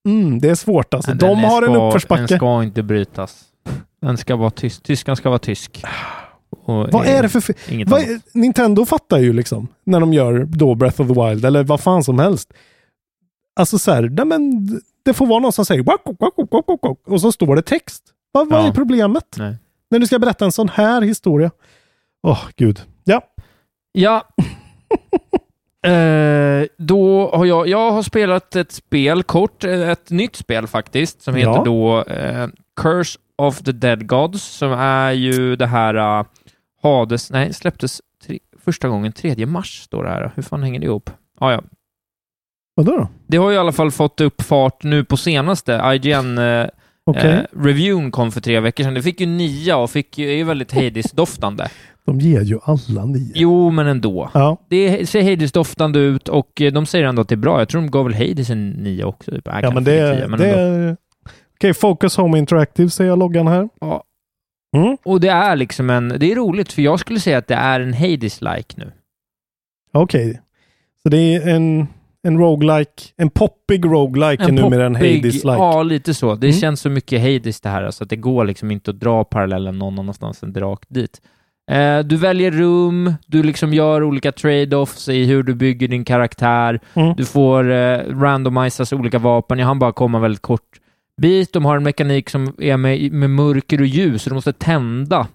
S1: mm, det är svårt alltså.
S2: Nej,
S1: De
S2: är
S1: har en
S2: ska-
S1: uppförsbacke.
S2: Den ska inte brytas. Den ska vara tysk. Tyskan ska vara tysk. Och
S1: Vad är det för... Vad, är- Nintendo fattar ju liksom när de gör då Breath of the Wild eller vad fan som helst. Alltså så här, nej men det får vara någon som säger "Wak, wak, wak, wak, wak, wak", och så står det text. Vad, vad
S2: Ja.
S1: är problemet?
S2: Nej.
S1: När du ska berätta en sån här historia. Åh, gud. Ja.
S2: Ja. Eh, då har jag, jag har spelat ett spel kort, ett nytt spel faktiskt, som heter
S1: Ja.
S2: då eh, Curse of the Dead Gods, som är ju det här uh, Hades, nej, släpptes tre, första gången 3 mars, står det här. Hur fan hänger det ihop? Ah, ja.
S1: Vadå då?
S2: Det har ju i alla fall fått upp fart nu på senaste. IGN eh,
S1: Okej.
S2: eh, reviewn kom för tre veckor sedan. Det fick ju nia och fick, ju- är ju väldigt Hades-doftande.
S1: De ger ju alla nio.
S2: Jo, men ändå.
S1: Ja.
S2: Det ser Hades-doftande ut och de säger ändå att det är bra. Jag tror de gav väl Hades en 9 också. Typ. Äh,
S1: Ja, men det,
S2: en 10, men
S1: det Okej, Focus Home Interactive säger jag loggan här.
S2: Ja.
S1: Mm.
S2: Och det är liksom en... Det är roligt, för jag skulle säga att det är en Hades-like nu.
S1: Okej. Så det är en, en roguelike, en poppig roguelike är numera en Hades-like.
S2: Ja, lite så. Det
S1: Mm.
S2: känns så mycket Hades det här, så att det går liksom inte att dra parallellen någon annanstans än rakt dit. Eh, du väljer rum, du liksom gör olika trade-offs i hur du bygger din karaktär.
S1: Mm.
S2: Du får eh, randomisas olika vapen. Jag hann bara komma väldigt kort bit. De har en mekanik som är med, med mörker och ljus, så du måste tända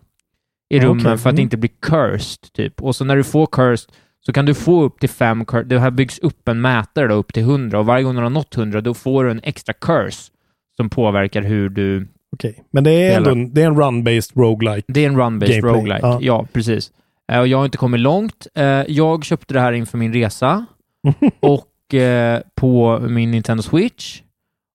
S2: i rummen för att
S1: mm.
S2: inte bli cursed, typ. Och så när du får cursed så kan du få upp till fem cur- Det här byggs upp en mätare då, upp till 100 och varje gång du har nått 100 då får du en extra curse som påverkar hur du...
S1: Okej, men det är ändå en, det är en run-based roguelike.
S2: Det är en run-based roguelike.
S1: ja.
S2: Ja. precis. Och jag har inte kommit långt. Eh, jag köpte det här inför min resa och eh, på min Nintendo Switch.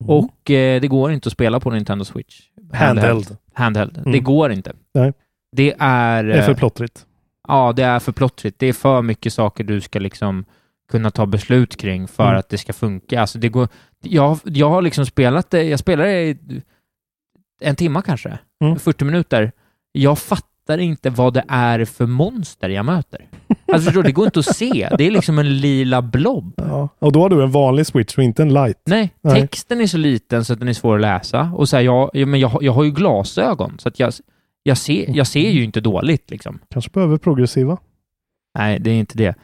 S1: Mm.
S2: Och eh, det går inte att spela på Nintendo Switch.
S1: Handheld.
S2: Handheld.
S1: Mm.
S2: Det går inte.
S1: Nej.
S2: Det är...
S1: Det är för
S2: eh,
S1: plottrigt.
S2: Ja, det är för plottrigt. Det är för mycket saker du ska liksom kunna ta beslut kring för
S1: Mm.
S2: att det ska funka. Alltså det går, jag, jag har liksom spelat det, jag spelar det i en timma kanske,
S1: Mm.
S2: 40 minuter. Jag fattar inte vad det är för monster jag möter. Alltså förstår det går inte att se. Det är liksom en lila blob.
S1: Ja. Och då har du en vanlig switch och inte en light.
S2: Nej,
S1: Nej.
S2: texten är så liten så att den är svår att läsa. Och så här, jag, men jag, har- jag har ju glasögon, så att jag, jag, ser, jag ser ju inte dåligt liksom.
S1: Kanske behöver progressiva.
S2: Nej, det är inte det. Uh,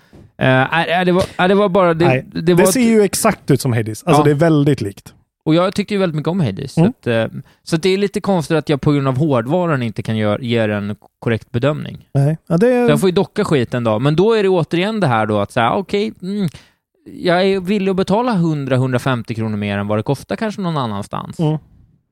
S2: nej, det, var, nej, det var bara... Det,
S1: Nej,
S2: det,
S1: Det,
S2: var
S1: ser ju exakt ut som Hades. Alltså
S2: Ja.
S1: det är väldigt likt.
S2: Och jag tyckte ju väldigt mycket om Hades.
S1: Mm.
S2: Så, att, eh, så att det är lite konstigt att jag på grund av hårdvaran inte kan gör, ge en korrekt bedömning.
S1: Nej. Ja, det
S2: Så
S1: är...
S2: jag får ju docka skiten då. Men då är det återigen det här då att säga, okej, mm, jag är villig att betala 100-150 kronor mer än vad det kostar kanske någon annanstans.
S1: Mm.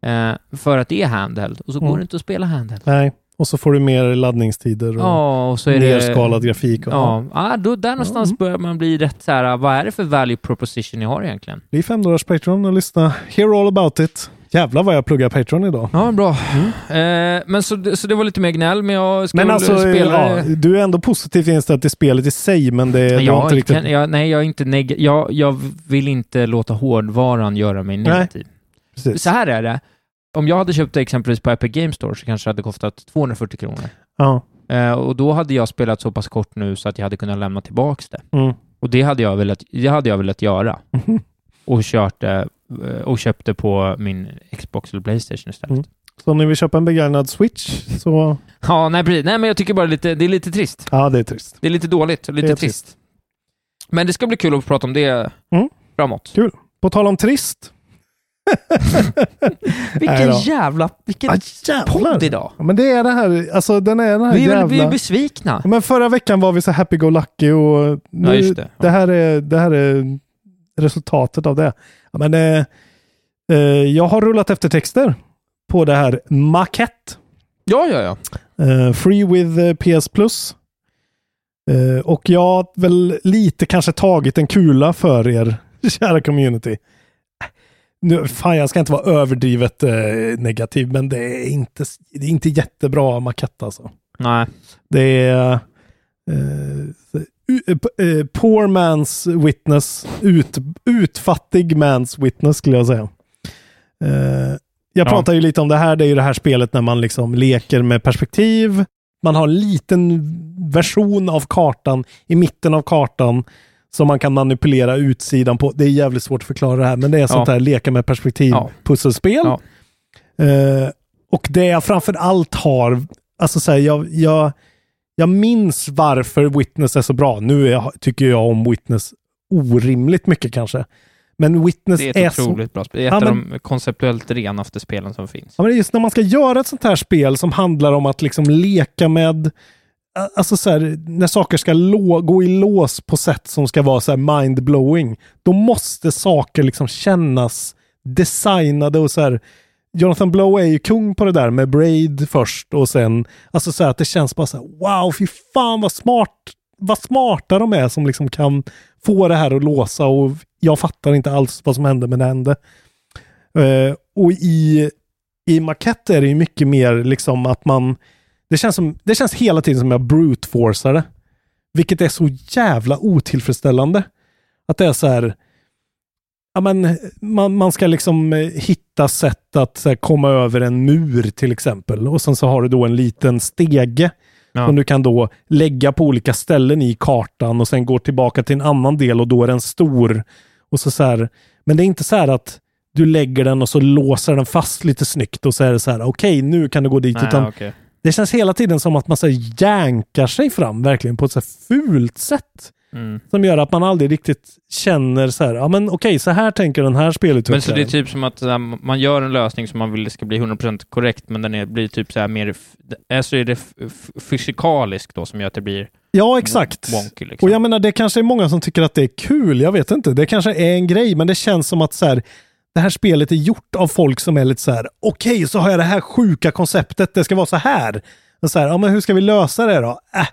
S2: Eh, för att det är handheld. Och så går
S1: Mm.
S2: det inte att spela handheld.
S1: Nej. Och så får du mer laddningstider och
S2: Ja, och så är det...
S1: nerskalad grafik. Och,
S2: Ja, ja då, där någonstans
S1: Mm.
S2: börjar man bli rätt så här, vad är det för value proposition ni har egentligen?
S1: Bli fem dollars Patreon och lyssna. Hear all about it. Jävlar vad jag pluggar Patreon idag.
S2: Ja, bra. Eh, men så, det- så det var lite mer gnäll, men jag ska
S1: Men alltså,
S2: spela...
S1: ja, du är ändå positivt inställd till spelet i sig, men det
S2: Nej,
S1: du
S2: jag,
S1: inte riktigt...
S2: kan, jag, nej, jag är inte neg- jag, jag vill inte låta hårdvaran göra mig negativ.
S1: Precis.
S2: Så här är det. Om jag hade köpt det exempelvis på Epic Game Store så kanske det hade kostat 240 kronor.
S1: Ja.
S2: Eh, och då hade jag spelat så pass kort nu så att jag hade kunnat lämna tillbaks det.
S1: Mm.
S2: Och det hade jag velat, det hade jag velat göra. och kört det eh, och köpte på min Xbox eller Playstation istället.
S1: Mm. Så om ni vill köpa en begagnad Switch så...
S2: Ja, nej precis. Nej, men jag tycker bara lite, det är lite trist.
S1: Ja, det är trist.
S2: Det är lite dåligt och lite
S1: Det är
S2: trist. Men det ska bli kul att prata om det
S1: Mm.
S2: framåt.
S1: Kul. På tal om trist.
S2: Vilken jävla... Vilken
S1: Ah,
S2: podd idag.
S1: Ja, men det är det här, alltså den är den här
S2: Vi
S1: jävla...
S2: vi är besvikna.
S1: Ja, Men förra veckan var vi så happy-go-lucky och nu,
S2: Ja, just det.
S1: Det, här är, det här är resultatet av det. Men, eh, eh, jag har rullat efter texter på det här Maquette.
S2: Ja, ja, ja.
S1: Eh, free with eh, PS Plus. Eh, och jag har väl lite kanske tagit en kula för er, kära community. Nu, fan, jag ska inte vara överdrivet eh, negativ, men det är inte, det är inte jättebra maquette alltså.
S2: Nej.
S1: Det är u- eh, poor man's witness, ut, utfattig man's witness skulle jag säga. Eh, jag
S2: Ja.
S1: pratar ju lite om det här, det är ju det här spelet när man liksom leker med perspektiv. Man har en liten version av kartan i mitten av kartan som man kan manipulera utsidan på. Det är jävligt svårt att förklara det här, men det är sånt
S2: Ja.
S1: här leka med perspektiv
S2: Ja.
S1: pusselspel.
S2: Ja.
S1: Eh, och det jag framför allt har, alltså så här, jag, jag, jag minns varför Witness är så bra. Nu är, tycker jag om Witness orimligt mycket kanske. Men Witness
S2: Det är
S1: är,
S2: ett
S1: så...
S2: otroligt bra spel. Det är ett
S1: Ja,
S2: av
S1: men-
S2: de konceptuellt renaste spelen som finns.
S1: Ja, men är just när man ska göra ett sånt här spel som handlar om att liksom leka med Alltså så här, när saker ska gå i lås på sätt som ska vara så här mindblowing, Då måste saker liksom kännas designade och så här. Jonathan Blow är ju kung på det där med Braid först och sen, alltså så här att det känns bara så här, wow, fy fan vad smart, vad smarta de är som liksom kan få det här att låsa och jag fattar inte alls vad som hände men det hände. Uh, och i, i Maquette är det ju mycket mer liksom att man, det känns, som, det känns hela tiden som jag brute forcar det. Vilket är så jävla otillfredsställande. Att det är så här, ja men man, man ska liksom eh, hitta sätt att här, komma över en mur till exempel. Och sen så har du då en liten stege
S2: Ja.
S1: som du kan då lägga på olika ställen i kartan och sen gå tillbaka till en annan del och då är den stor. Och så så här, men det är inte så här att du lägger den och så låser den fast lite snyggt och så är det så här, okej nu kan du gå dit.
S2: Nej,
S1: utan
S2: okej.
S1: Det känns hela tiden som att man så jänkar sig fram verkligen på ett så fult sätt.
S2: Mm.
S1: Som gör att man aldrig riktigt känner så här, ja men okej, så här tänker den här spelutvecklaren.
S2: Men så det är typ som att här, man gör en lösning som man vill ska bli 100% korrekt, men den är, blir typ så här mer... Alltså är det fysikalisk då som gör att det blir
S1: Ja, exakt.
S2: wonky liksom.
S1: Och jag menar, det kanske är många som tycker att det är kul. Jag vet inte. Det kanske är en grej, men det känns som att så här, det här spelet är gjort av folk som är lite så här, okej, så har jag det här sjuka konceptet, det ska vara så här. Och så här, ja men hur ska vi lösa det då? Äh,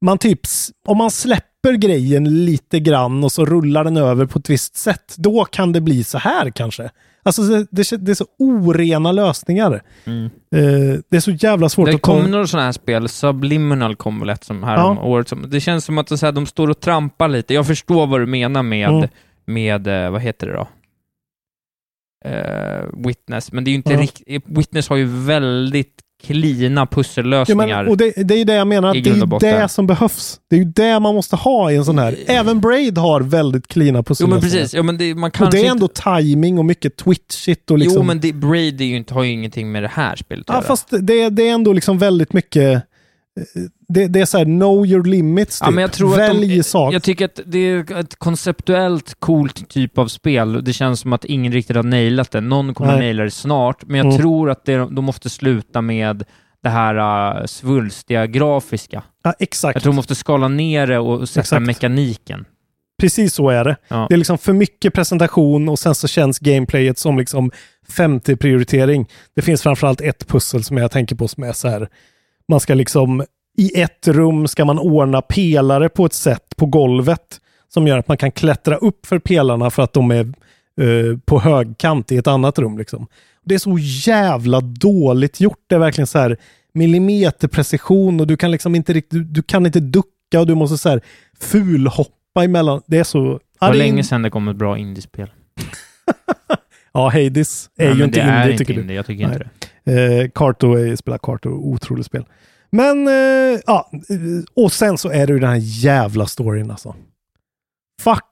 S1: man typ, om man släpper grejen lite grann och så rullar den över på ett visst sätt, då kan det bli så här kanske. Alltså det, det, det är så orena lösningar.
S2: Mm.
S1: Eh, det är så jävla svårt
S2: Det
S1: att ta...
S2: kommer några sådana här spel, Subliminal kom väl ett som här
S1: Ja.
S2: om året. Det känns som att det, så här, de står och trampar lite. Jag förstår vad du menar med,
S1: Mm.
S2: med eh, vad heter det då? Eh, Witness, men det är ju inte
S1: Ja.
S2: riktigt... Witness har ju väldigt klina
S1: Ja,
S2: pussellösningar.
S1: men, och det, det är ju det jag menar, det är
S2: och
S1: det som behövs. Det är ju det man måste ha i en sån här. Även Braid har väldigt klina
S2: jo,
S1: pussellösningar.
S2: men precis. Ja, men det, man
S1: Och
S2: kanske
S1: det är
S2: inte-
S1: ändå timing och mycket twitchigt och liksom...
S2: Jo, men det, Braid är ju inte, har ju ingenting med det här spelet att
S1: Ja,
S2: göra.
S1: fast det, det är ändå liksom väldigt mycket... Det, det är så här, know your limits typ.
S2: Ja, men jag tror
S1: Välj
S2: att de,
S1: sak.
S2: Jag tycker att det är ett konceptuellt coolt typ av spel. Det känns som att ingen riktigt har nailat det. Någon kommer
S1: Nej.
S2: naila det snart, men jag
S1: Mm.
S2: tror att det, de måste sluta med det här uh, svulstiga grafiska.
S1: Ja, exakt.
S2: Jag tror de måste skala ner det och sätta
S1: Exakt.
S2: mekaniken.
S1: Precis så är det.
S2: Ja.
S1: Det är liksom för mycket presentation och sen så känns gameplayet som liksom 50-prioritering. Det finns framförallt ett pussel som jag tänker på som är så här. Man ska liksom i ett rum ska man ordna pelare på ett sätt på golvet som gör att man kan klättra upp för pelarna för att de är eh, på högkant i ett annat rum. Liksom. Det är så jävla dåligt gjort. Det är verkligen så här millimeterprecision och du kan liksom inte riktigt, du, du kan inte ducka och du måste så här fulhoppa emellan. Det är så...
S2: Det var länge sedan det kom ett bra indiespel.
S1: Ja, Hades är
S2: Nej,
S1: ju inte
S2: det är
S1: indie
S2: inte
S1: tycker
S2: indie,
S1: du.
S2: jag tycker inte
S1: det. Eh, Carto är, spelar Carto, otroligt spel. Men, eh, ja, eh, och sen så är det ju den här jävla storyn alltså. Fuck.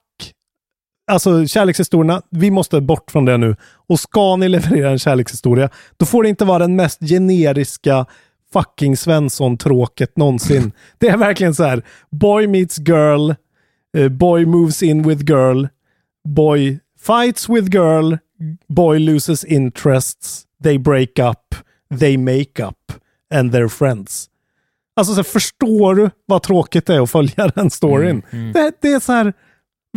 S1: alltså kärlekshistorierna, vi måste bort från det nu. Och ska ni leverera en kärlekshistoria, då får det inte vara den mest generiska fucking Svensson-tråket någonsin. det är verkligen så här, boy meets girl, eh, boy moves in with girl, boy fights with girl, boy loses interests, they break up, they make up, and they're friends. Alltså, så här, förstår du vad tråkigt det är att följa den storyn?
S2: Mm, mm.
S1: Det, det är så här,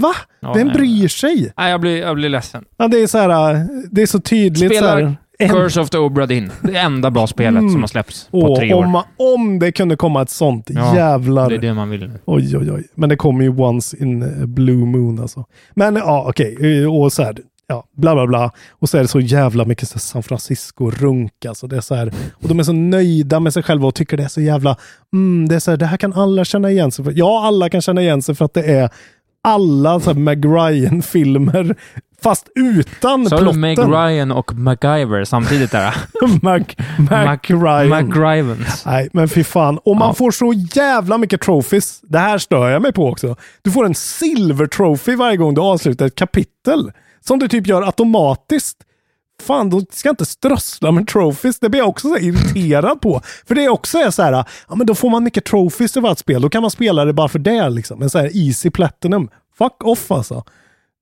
S1: va?
S2: Ja,
S1: Vem
S2: nej,
S1: bryr sig?
S2: Nej, jag blir, jag blir ledsen.
S1: Ja, det är så här, det är så tydligt. så
S2: Spela
S1: här, en-
S2: Curse of the Obra Dinn. Det enda bra spelet
S1: Mm.
S2: som har släppts på
S1: Åh,
S2: tre år.
S1: om, om det kunde komma ett sånt,
S2: Ja,
S1: jävlar.
S2: Det är det man vill.
S1: Oj, oj, oj. Men det kommer ju once in a blue moon alltså. Men ja, okej. Och så här, ja, bla bla bla. Och så är det så jävla mycket så San Francisco-runk alltså. Det är så här, och de är så nöjda med sig själva och tycker det är så jävla, mm, det är så här, det här kan alla känna igen sig för. Ja, alla kan känna igen sig för att det är alla så här Meg Ryan-filmer, fast utan
S2: du
S1: plotten.
S2: Meg Ryan och MacGyver samtidigt där?
S1: Mac, Mac, Ryan.
S2: MacRyvans.
S1: Nej, men fy fan. Och man
S2: Ja.
S1: får så jävla mycket trophies. Det här stör jag mig på också. Du får en silver trophy varje gång du avslutar ett kapitel. Som du typ gör automatiskt. Fan, de ska inte strössla med trophies. Det blir jag också så irriterad på. För det är också är så här, ja men då får man mycket trophies över ett spel. Då kan man spela det bara för det liksom. En så här easy platinum. Fuck off alltså.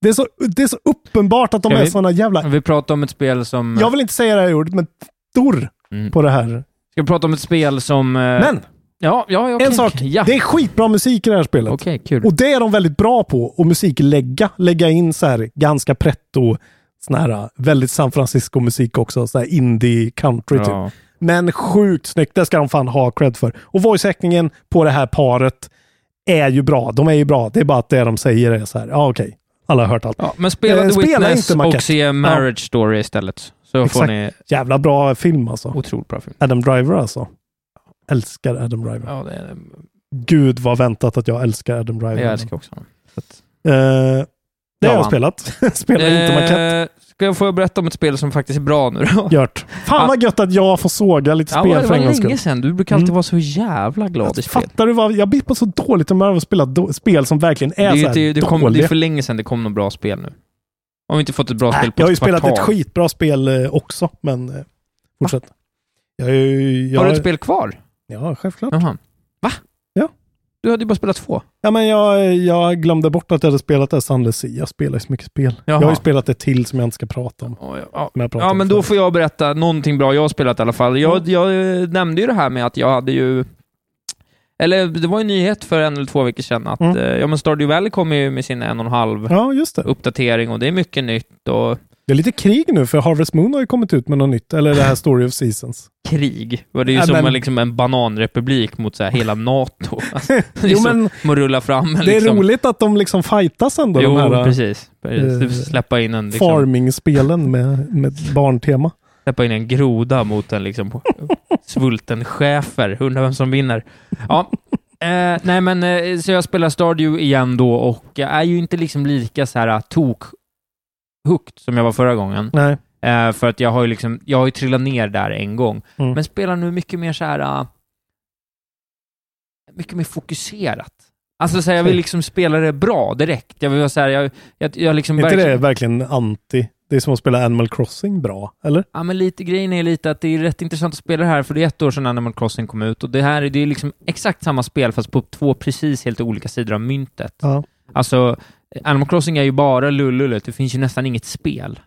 S1: Det är så, det är så uppenbart att de är såna jävla...
S2: Vi pratar om ett spel som...
S1: Jag vill inte säga det här ordet, men dor
S2: Mm.
S1: på det här.
S2: Ska vi prata om ett spel som... eh,
S1: Men!
S2: Ja, ja, okej.
S1: En sak,
S2: Ja.
S1: det är skitbra musik i det här spelet.
S2: Okej, kul.
S1: Och det är de väldigt bra på, att musiklägga. Lägga in så här ganska pretto, sån här väldigt San Francisco-musik också, så här indie country typ.
S2: Ja.
S1: Men sjukt snyggt, det ska de fan ha cred för. Och voice-actingen på det här paret är ju bra. De är ju bra, det är bara att det de säger är så här, ja okej, alla har hört allt.
S2: Ja, men spela
S1: Eh,
S2: The
S1: spela
S2: Witness
S1: inte
S2: och se Marriage Story istället. Så får
S1: Exakt.
S2: ni...
S1: Jävla bra film alltså.
S2: Otroligt bra film.
S1: Adam Driver alltså. Älskar Adam Driver.
S2: Ja, det är...
S1: Gud vad väntat att jag älskar Adam Driver.
S2: Jag älskar också honom. Att-
S1: Eh, det
S2: Ja,
S1: har jag spelat. Spelar inte.
S2: Eh, Ska jag få berätta om ett spel som faktiskt är bra nu då?
S1: Gjort. Fan vad gött att jag får såga lite
S2: Ja,
S1: spel
S2: det
S1: för
S2: var
S1: en gångs skull.
S2: länge sedan. Du brukar alltid
S1: Mm.
S2: vara så jävla glad i spel.
S1: Fattar du vad? Jag blir på så dåligt humör av att spela do- spel som verkligen är,
S2: Det
S1: så här
S2: det, kom, det
S1: dåliga.
S2: är för länge sedan det kom något bra spel nu. Har vi inte fått ett bra
S1: Nej,
S2: spel på
S1: jag har ju
S2: ett
S1: spelat ett skitbra spel eh, också, men eh, fortsätt. Jag, är ju- jag,
S2: Har du ett spel kvar?
S1: Ja, självklart.
S2: Jaha. Va?
S1: Ja.
S2: Du hade ju bara spelat två.
S1: Ja, men jag, jag glömde bort att jag hade spelat det Sunless Sea. Jag spelar ju så mycket spel. Jag har
S2: Jaha.
S1: ju spelat ett till som jag inte ska prata om.
S2: Ja, Ja,
S1: om
S2: men då
S1: förut.
S2: får jag berätta någonting bra jag har spelat i alla fall. Jag, jag eh, nämnde ju det här med att jag hade ju... Eller det var en nyhet för en eller två veckor sedan att
S1: Mm.
S2: eh, ja, men Stardew Valley kommer ju med sin en och en halv
S1: Ja, det.
S2: uppdatering och det är mycket nytt och
S1: Det är lite krig nu, för Harvest Moon har ju kommit ut med något nytt. Eller det här Story of Seasons.
S2: krig. Och det är ju
S1: Ja,
S2: som
S1: men-
S2: en, liksom en bananrepublik mot så här hela NATO. Alltså, är
S1: Jo, men
S2: att rulla fram
S1: det är
S2: liksom...
S1: roligt att de liksom fightas ändå,
S2: Jo,
S1: de här
S2: precis. precis.
S1: eh,
S2: Släppa in en liksom,
S1: farming-spelen med, med barntema.
S2: släppa in en groda mot en liksom svulten schäfer. Undrar vem som vinner. Ja. Eh, nej men, eh, så jag spelar Stardew igen då och jag är ju inte liksom lika så här tok hooked som jag var förra gången.
S1: Nej.
S2: Eh, för att jag har ju liksom, jag har ju trillat ner där en gång.
S1: Mm.
S2: Men spelar nu mycket mer så här uh, mycket mer fokuserat. Alltså så här, jag vill liksom spela det bra direkt. Jag vill vara så här, jag, jag, jag liksom
S1: Är inte
S2: verkligen-
S1: det verkligen anti? Det är som att spela Animal Crossing bra, eller?
S2: Ja, men lite grejen är lite att det är rätt intressant att spela det här, för det är ett år sedan Animal Crossing kom ut och det här är- det är liksom exakt samma spel fast på två precis helt olika sidor av myntet.
S1: Ja.
S2: Alltså, Animal Crossing är ju bara lullullet, det finns ju nästan inget spel.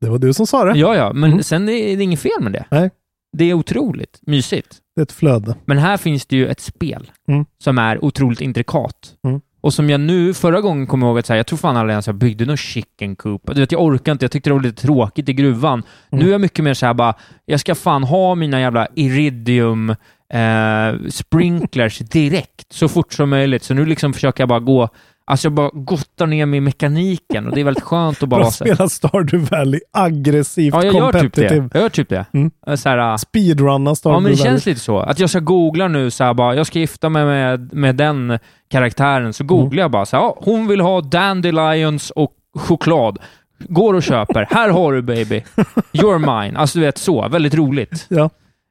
S1: Det var du som sa det.
S2: Ja, ja, men sen är det inget fel med det.
S1: Nej.
S2: Det är otroligt mysigt.
S1: Det är ett flöde.
S2: Men här finns det ju ett spel
S1: Mm.
S2: som är otroligt intrikat.
S1: Mm.
S2: Och som jag nu, förra gången kom jag ihåg att säga, jag tror fan aldrig ens jag byggde någon chicken coop. Du vet, jag orkar inte, jag tyckte det var lite tråkigt i gruvan.
S1: Mm.
S2: Nu är jag mycket mer så här bara, jag ska fan ha mina jävla iridium eh, sprinklers direkt, så fort som möjligt. Så nu liksom försöker jag bara gå, alltså jag bara gottar ner mig i mekaniken och det är väldigt skönt att bara vara
S1: spela Stardew Valley aggressivt
S2: Ja, jag gör typ det. Jag gör typ det.
S1: Mm.
S2: Så här,
S1: Speedrunna Stardew
S2: Ja, men det
S1: Valley.
S2: känns lite så. Att jag ska googla nu så här bara, jag ska gifta mig med, med den karaktären, så googlar
S1: Mm.
S2: jag bara så här, ja, hon vill ha dandelions och choklad. Går och köper. Här har du baby. You're mine. Alltså du vet så, väldigt roligt.
S1: Ja.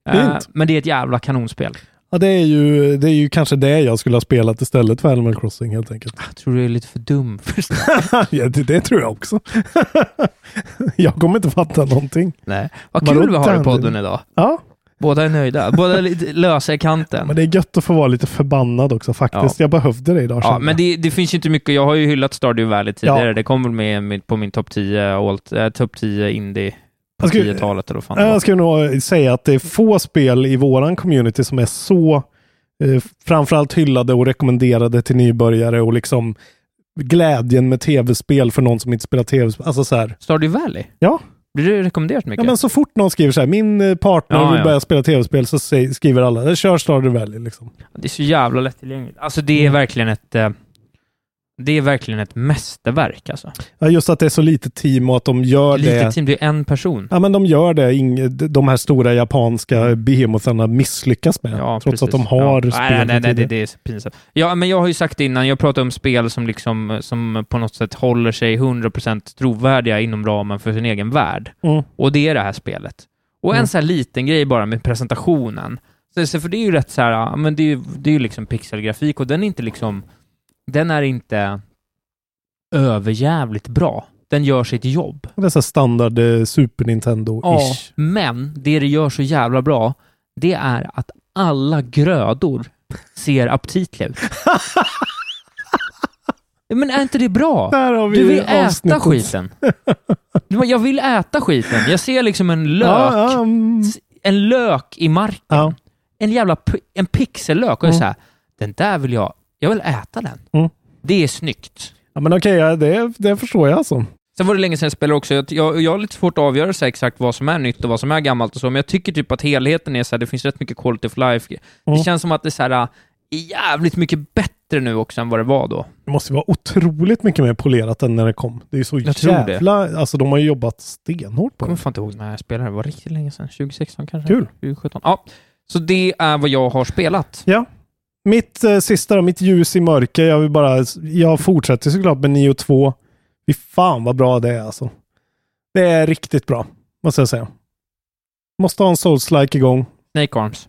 S2: Eh,
S1: Fint.
S2: men det är ett jävla kanonspel.
S1: Ja, det är, ju, det är ju kanske det jag skulle ha spelat istället för Animal Crossing helt enkelt.
S2: Jag tror du är lite för dum för
S1: ja, det, det tror jag också. jag kommer inte fatta någonting.
S2: Nej. Vad kul vi har i
S1: den?
S2: podden idag.
S1: Ja,
S2: Båda är nöjda. Båda är lite lösa i kanten.
S1: men det är gött att få vara lite förbannad också faktiskt. Jag behövde det idag.
S2: Ja, men det, det finns ju inte mycket. Jag har ju hyllat Stardew Valley tidigare.
S1: Ja.
S2: Det kom väl med på min topp 10, alt, äh, topp 10 indie
S1: Jag skulle-
S2: 10-talet eller fan.
S1: Jag skulle nog säga att det är få spel i våran community som är så eh, framförallt hyllade och rekommenderade till nybörjare och liksom glädjen med tv-spel för någon som inte spelar tv-spel. Alltså så här.
S2: Stardew Valley?
S1: Ja.
S2: Blir det rekommenderat mycket?
S1: Ja, men så fort någon skriver så här, min eh, partner
S2: Ja,
S1: vill
S2: ja.
S1: börja spela tv-spel så skriver alla, "Eh, kör Stardew Valley liksom.
S2: Det är så jävla lättillgängligt. Alltså det
S1: Mm.
S2: är verkligen ett... eh, Det är verkligen ett mästerverk alltså.
S1: Ja, just att det är så litet team och att de gör
S2: Litet
S1: det.
S2: team, det är en person.
S1: Ja, men de gör det de här stora japanska behemotharna misslyckas med.
S2: Ja,
S1: trots att de
S2: precis.
S1: har
S2: ja.
S1: spel
S2: Nej, nej, nej, det, det är pinsamt. Ja, men jag har ju sagt innan, jag pratade om spel som liksom, som på något sätt håller sig 100% trovärdiga inom ramen för sin egen värld.
S1: Mm.
S2: Och det är det här spelet. Och en
S1: Mm.
S2: så här liten grej bara med presentationen. Så, för det är ju rätt så här, men det är ju det är ju liksom pixelgrafik och den är inte liksom, den är inte överjävligt bra. Den gör sitt jobb.
S1: Det är så här standard eh, Super
S2: Ja,
S1: Nintendo-ish.
S2: men det det gör så jävla bra, det är att alla grödor ser aptitliga ut. men är inte det bra?
S1: Där har vi
S2: Du vill äta
S1: avsnittet.
S2: skiten. Du bara, Jag vill äta skiten. Jag ser liksom en lök,
S1: Ja, ja, mm.
S2: en lök i marken.
S1: Ja.
S2: En jävla en pixellök. Och jag
S1: Mm.
S2: säger, den där vill jag, jag vill äta den.
S1: Mm.
S2: Det är snyggt.
S1: Ja, men okej, ja, det, det förstår jag alltså.
S2: Sen var det länge sedan jag spelade också. Jag, jag, jag har lite svårt att avgöra så exakt vad som är nytt och vad som är gammalt och så, men jag tycker typ att helheten är så här, det finns rätt mycket quality of life.
S1: Mm.
S2: Det känns som att det är så här, äh, jävligt mycket bättre nu också än vad det var då.
S1: Det måste vara otroligt mycket mer polerat än när det kom. Det är så
S2: Jag tror det.
S1: jävla... Alltså de har ju jobbat stenhårt på
S2: Jag kommer
S1: det.
S2: fan inte ihåg när jag spelade, det var riktigt länge sedan. 2016 kanske?
S1: Kul.
S2: 2017. Ja, så det är vad jag har spelat.
S1: Ja. Mitt eh, sista då, mitt ljus i mörker. Jag vill bara... Jag fortsätter såklart med 9 och 2. Fy fan vad bra det är alltså. Det är riktigt bra, måste jag säga. Måste ha en Souls-like igång.
S2: Snake Arms.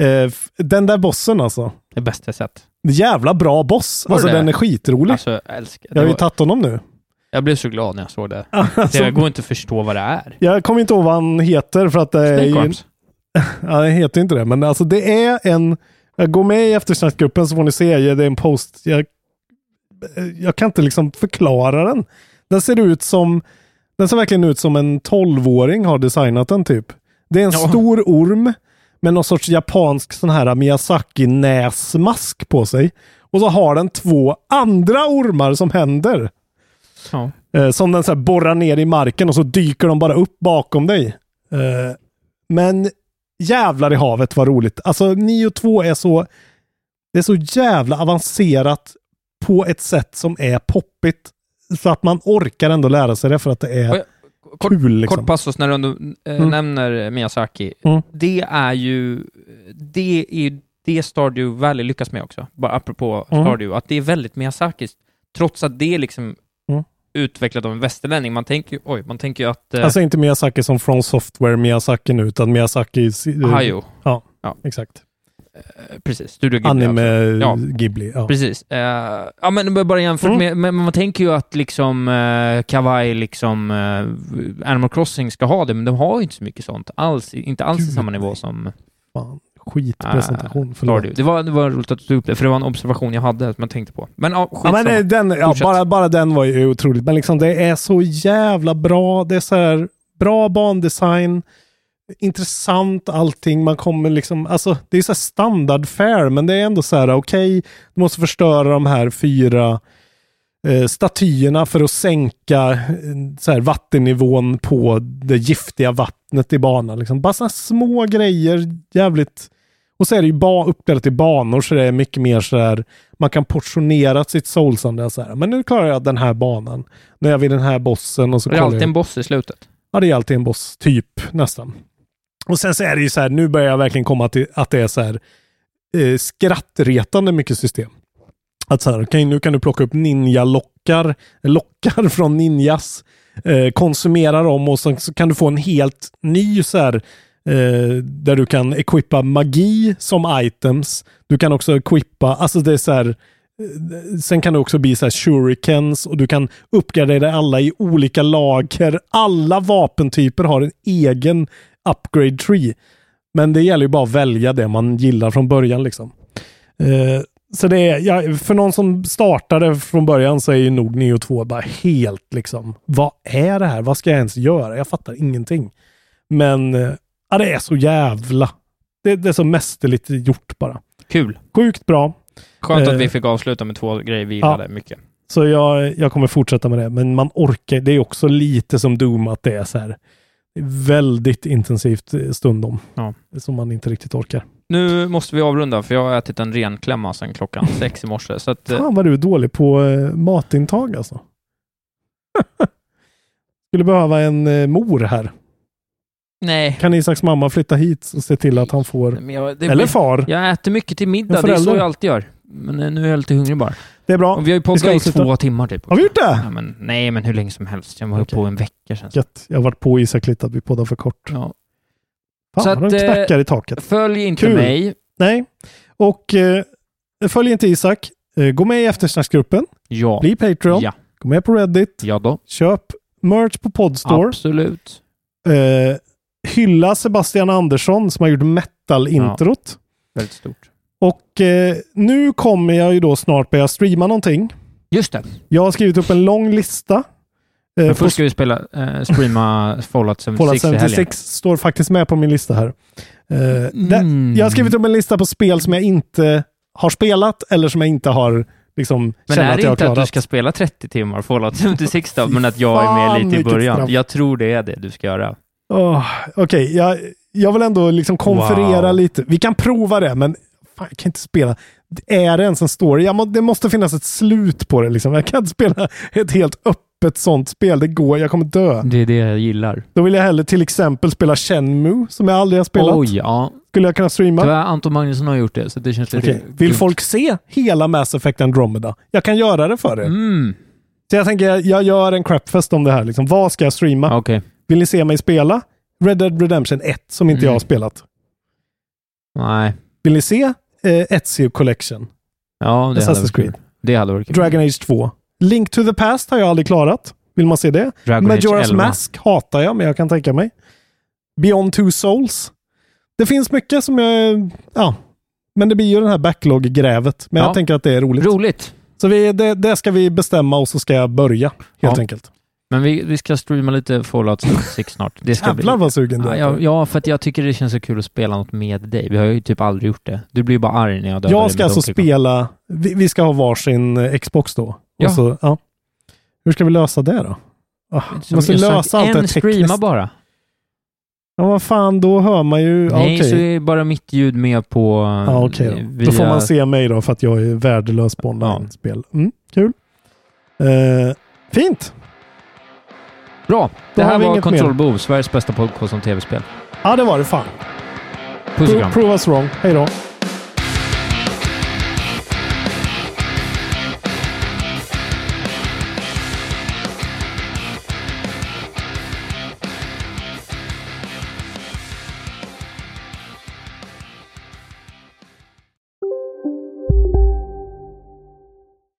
S1: Eh, den där bossen alltså.
S2: Det bästa jag sett.
S1: Jävla bra boss.
S2: Var
S1: alltså
S2: det
S1: den är skitrolig.
S2: Alltså, jag älskar
S1: jag har ju tagit honom nu.
S2: Jag blev så glad när jag såg det.
S1: Alltså,
S2: Det går inte att förstå vad det är.
S1: jag kommer inte ihåg vad han heter för att det är
S2: Snake. Arms.
S1: Ja, det heter inte det, men alltså det är en... Jag går med i eftersnackgruppen så får ni se, det är en post. Jag, jag kan inte liksom förklara den. Den ser ut som... Den ser verkligen ut som en 12-åring har designat den typ. Det är en
S2: Ja.
S1: stor orm med någon sorts japansk sån här Miyazaki-näsmask på sig. Och så har den två andra ormar som händer.
S2: Ja.
S1: Eh, som den så borrar ner i marken och så dyker de bara upp bakom dig. Eh, men jävlar i havet vad roligt. Alltså 9 och 2 är så det är så jävla avancerat på ett sätt som är poppigt. Så att man orkar ändå lära sig det för att det är
S2: Kort,
S1: kul. Liksom.
S2: kort passus när du eh,
S1: Mm.
S2: nämner Miyazaki.
S1: Mm.
S2: Det är ju det, är ju det Stardew Valley lyckas med också. Bara apropå
S1: Mm.
S2: Stardew, att det är väldigt Miyazakiskt. Trots att det liksom. Utvecklat av en västerlänning. Man tänker ju, oj, man tänker ju att... Eh,
S1: Alltså inte Miyazaki som från Software Miyazaki nu, utan Miyazaki... eh,
S2: Hayao.
S1: Ja,
S2: Ja.
S1: exakt.
S2: Eh, Precis, Studio Ghibli
S1: Anime
S2: alltså. Ja.
S1: Ghibli. Ja.
S2: Precis. Eh, ja, men bara jämfört
S1: Mm.
S2: med, men man tänker ju att liksom uh, Kawaii, liksom eh, Animal Crossing ska ha det, men de har ju inte så mycket sånt alls. Inte alls i
S1: Gud,
S2: samma nivå som
S1: Fan, skitpresentation.
S2: uh,
S1: förlåt.
S2: Stardew. Det var, det var roligt att du tog upp det, för det var en observation jag hade som jag tänkte på. Men ja,
S1: Ja,
S2: skitsamma.
S1: men det- den, ja, bara, bara den var ju otroligt. Men liksom det är så jävla bra. Det är så här bra bandesign. Intressant allting. Man kommer liksom, alltså det är så här standard fair, men det är ändå så här okej, du måste förstöra de här fyra eh, statyerna för att sänka eh, så här, vattennivån på det giftiga vattnet i banan. Liksom. Bara sådana små grejer, jävligt och så är det ju uppdelat i banor så det är mycket mer så här, man kan portionera sitt soulsande så här. Men nu klarar jag den här banan. Nu är jag vid den här bossen och så
S2: det är alltid
S1: jag.
S2: en boss i slutet.
S1: Ja, det är alltid en boss, typ nästan. Och sen så är det ju så här, nu börjar jag verkligen komma till att det är så här eh, skrattretande mycket system. Att så här, okej, nu kan du plocka upp ninja-lockar, lockar från ninjas, eh, konsumera dem och sen så kan du få en helt ny så här Eh, där du kan equippa magi som items. Du kan också equippa, alltså det är så här, eh, sen kan det också bli så här shurikens och du kan uppgradera alla i olika lager. Alla vapentyper har en egen upgrade tree. Men det gäller ju bara att välja det man gillar från början liksom. Eh, så det är, ja, för någon som startade från början så är ju nog Neo 2 bara helt liksom, vad är det här? Vad ska jag ens göra? Jag fattar ingenting. Men eh, ja, det är så jävla, det, det är så mästerligt gjort bara.
S2: Kul.
S1: Sjukt bra.
S2: Skönt att
S1: Eh,
S2: vi fick avsluta med två grejer vi gillade mycket.
S1: Så jag, jag kommer fortsätta med det, men man orkar, det är också lite som Doom att det är så här väldigt intensivt eh, stundom.
S2: Ja.
S1: Som man inte riktigt orkar.
S2: Nu måste vi avrunda för jag har ätit en renklämma sedan klockan sex i morse. Så att, eh,
S1: Fan vad du är dålig på eh, matintag alltså. Skulle behöva en eh, mor här.
S2: Nej.
S1: Kan Isaks mamma flytta hit och se till att han får...
S2: Men jag, det
S1: Eller far.
S2: Jag äter mycket till middag, det är så jag alltid gör. Men eh, nu är jag lite hungrig bara.
S1: Det är bra.
S2: Och vi har ju poddat i två timmar typ.
S1: Har vi gjort det?
S2: Ja, men, nej, men hur länge som helst. Jag var
S1: Okej.
S2: på en vecka sedan.
S1: Gött. Jag har varit på Isak lite att vi poddar för kort.
S2: Ja.
S1: Fan,
S2: Så att,
S1: de
S2: eh,
S1: knackar i taket.
S2: Följ inte
S1: Kul.
S2: mig.
S1: Nej. Och eh, följ inte Isak. Eh, gå med i eftersnacksgruppen.
S2: Ja.
S1: Bli Patreon.
S2: Ja.
S1: Gå med på Reddit.
S2: Ja då.
S1: Köp merch på Podstore.
S2: Absolut.
S1: Eh, hylla Sebastian Andersson som har gjort metal-introt.
S2: Väldigt stort.
S1: Och eh, nu kommer jag ju då snart börja streama någonting.
S2: Just det.
S1: Jag har skrivit upp en lång lista. Eh, på
S2: först ska vi spela, eh, streama Fallout 76
S1: Fallout
S2: i helgen.
S1: 76 står faktiskt med på min lista här. Eh, där,
S2: Mm.
S1: jag har skrivit upp en lista på spel som jag inte har spelat eller som jag inte har liksom
S2: Men är
S1: att
S2: det inte att du ska spela 30 timmar Fallout 76 då, men att jag är med lite i början? Jag tror det är det du ska göra.
S1: Åh, Okej, jag, jag vill ändå liksom konferera
S2: Wow.
S1: lite. Vi kan prova det, men fan, jag kan inte spela. Är det ens en story? Jag må, det måste finnas ett slut på det. Liksom. Jag kan inte spela ett helt öppet sånt spel. Det går, jag kommer dö.
S2: Det är det jag gillar.
S1: Då vill jag hellre till exempel spela Shenmue, som jag aldrig har spelat.
S2: Oj, ja.
S1: Skulle jag kunna streama?
S2: Tyvärr Anton Magnusson har gjort det, så det känns lite...
S1: Okej. Vill folk se hela Mass Effect Andromeda? Jag kan göra det för er.
S2: Mm.
S1: Så jag tänker, jag, gör en crapfest om det här. Liksom. Vad ska jag streama?
S2: Okej.
S1: Vill ni se mig spela Red Dead Redemption 1, som inte
S2: Mm.
S1: jag har spelat?
S2: Nej.
S1: Vill ni se eh, Ezio Collection?
S2: Ja, det hade varit
S1: Creed.
S2: kul. Det hade varit kul.
S1: Dragon Age 2. Link to the Past har jag aldrig klarat. Vill man se det?
S2: Dragon
S1: Majora's
S2: 11.
S1: Mask hatar jag, men jag kan tänka mig. Beyond Two Souls. Det finns mycket som jag... Ja. Men det blir ju den här backlog-grävet. Men
S2: Ja.
S1: jag tänker att det är roligt.
S2: Roligt.
S1: Så vi, det, det ska vi bestämma och så ska jag börja, helt
S2: Ja.
S1: enkelt.
S2: Men vi, vi ska streama lite Fallout 76 snart. Det ska
S1: Jävlar
S2: bli...
S1: vad sugen du
S2: Ja, ja, ja, för att jag tycker det känns så kul att spela något med dig. Vi har ju typ aldrig gjort det. Du blir ju bara arg när jag dödar
S1: Jag ska alltså spela... Vi, vi ska ha varsin eh, Xbox då.
S2: Ja.
S1: Så, ja. Hur ska vi lösa det då? Ah, vi
S2: Som
S1: måste
S2: sagt,
S1: lösa allt det
S2: En
S1: här
S2: streama
S1: tekniskt.
S2: bara.
S1: Ja, vad fan, då hör man ju... ja,
S2: Nej,
S1: okej.
S2: så är bara mitt ljud med på...
S1: Ja, då.
S2: via-
S1: Då får man se mig då för att jag är värdelös på online-spel. Mm, kul. Eh, fint.
S2: Bra. Det här var Control. Booth, Sveriges bästa podcast om tv-spel.
S1: Ja, det var det fan.
S2: Puss och kram.
S1: Prove us wrong. Hej då.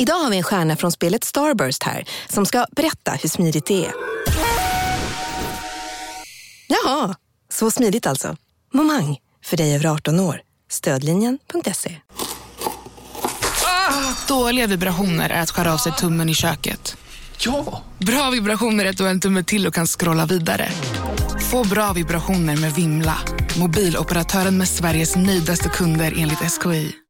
S5: Idag har vi en stjärna från spelet Starburst här som ska berätta hur smidigt det är. Jaha, så smidigt alltså. Momang, för dig över 18 år. Stödlinjen.se.
S6: Dåliga vibrationer är att skära av sig tummen i köket.
S7: Ja!
S6: Bra vibrationer är att du har en tumme till och kan scrolla vidare. Få bra vibrationer med Vimla. Mobiloperatören med Sveriges nöjdaste kunder enligt SKI.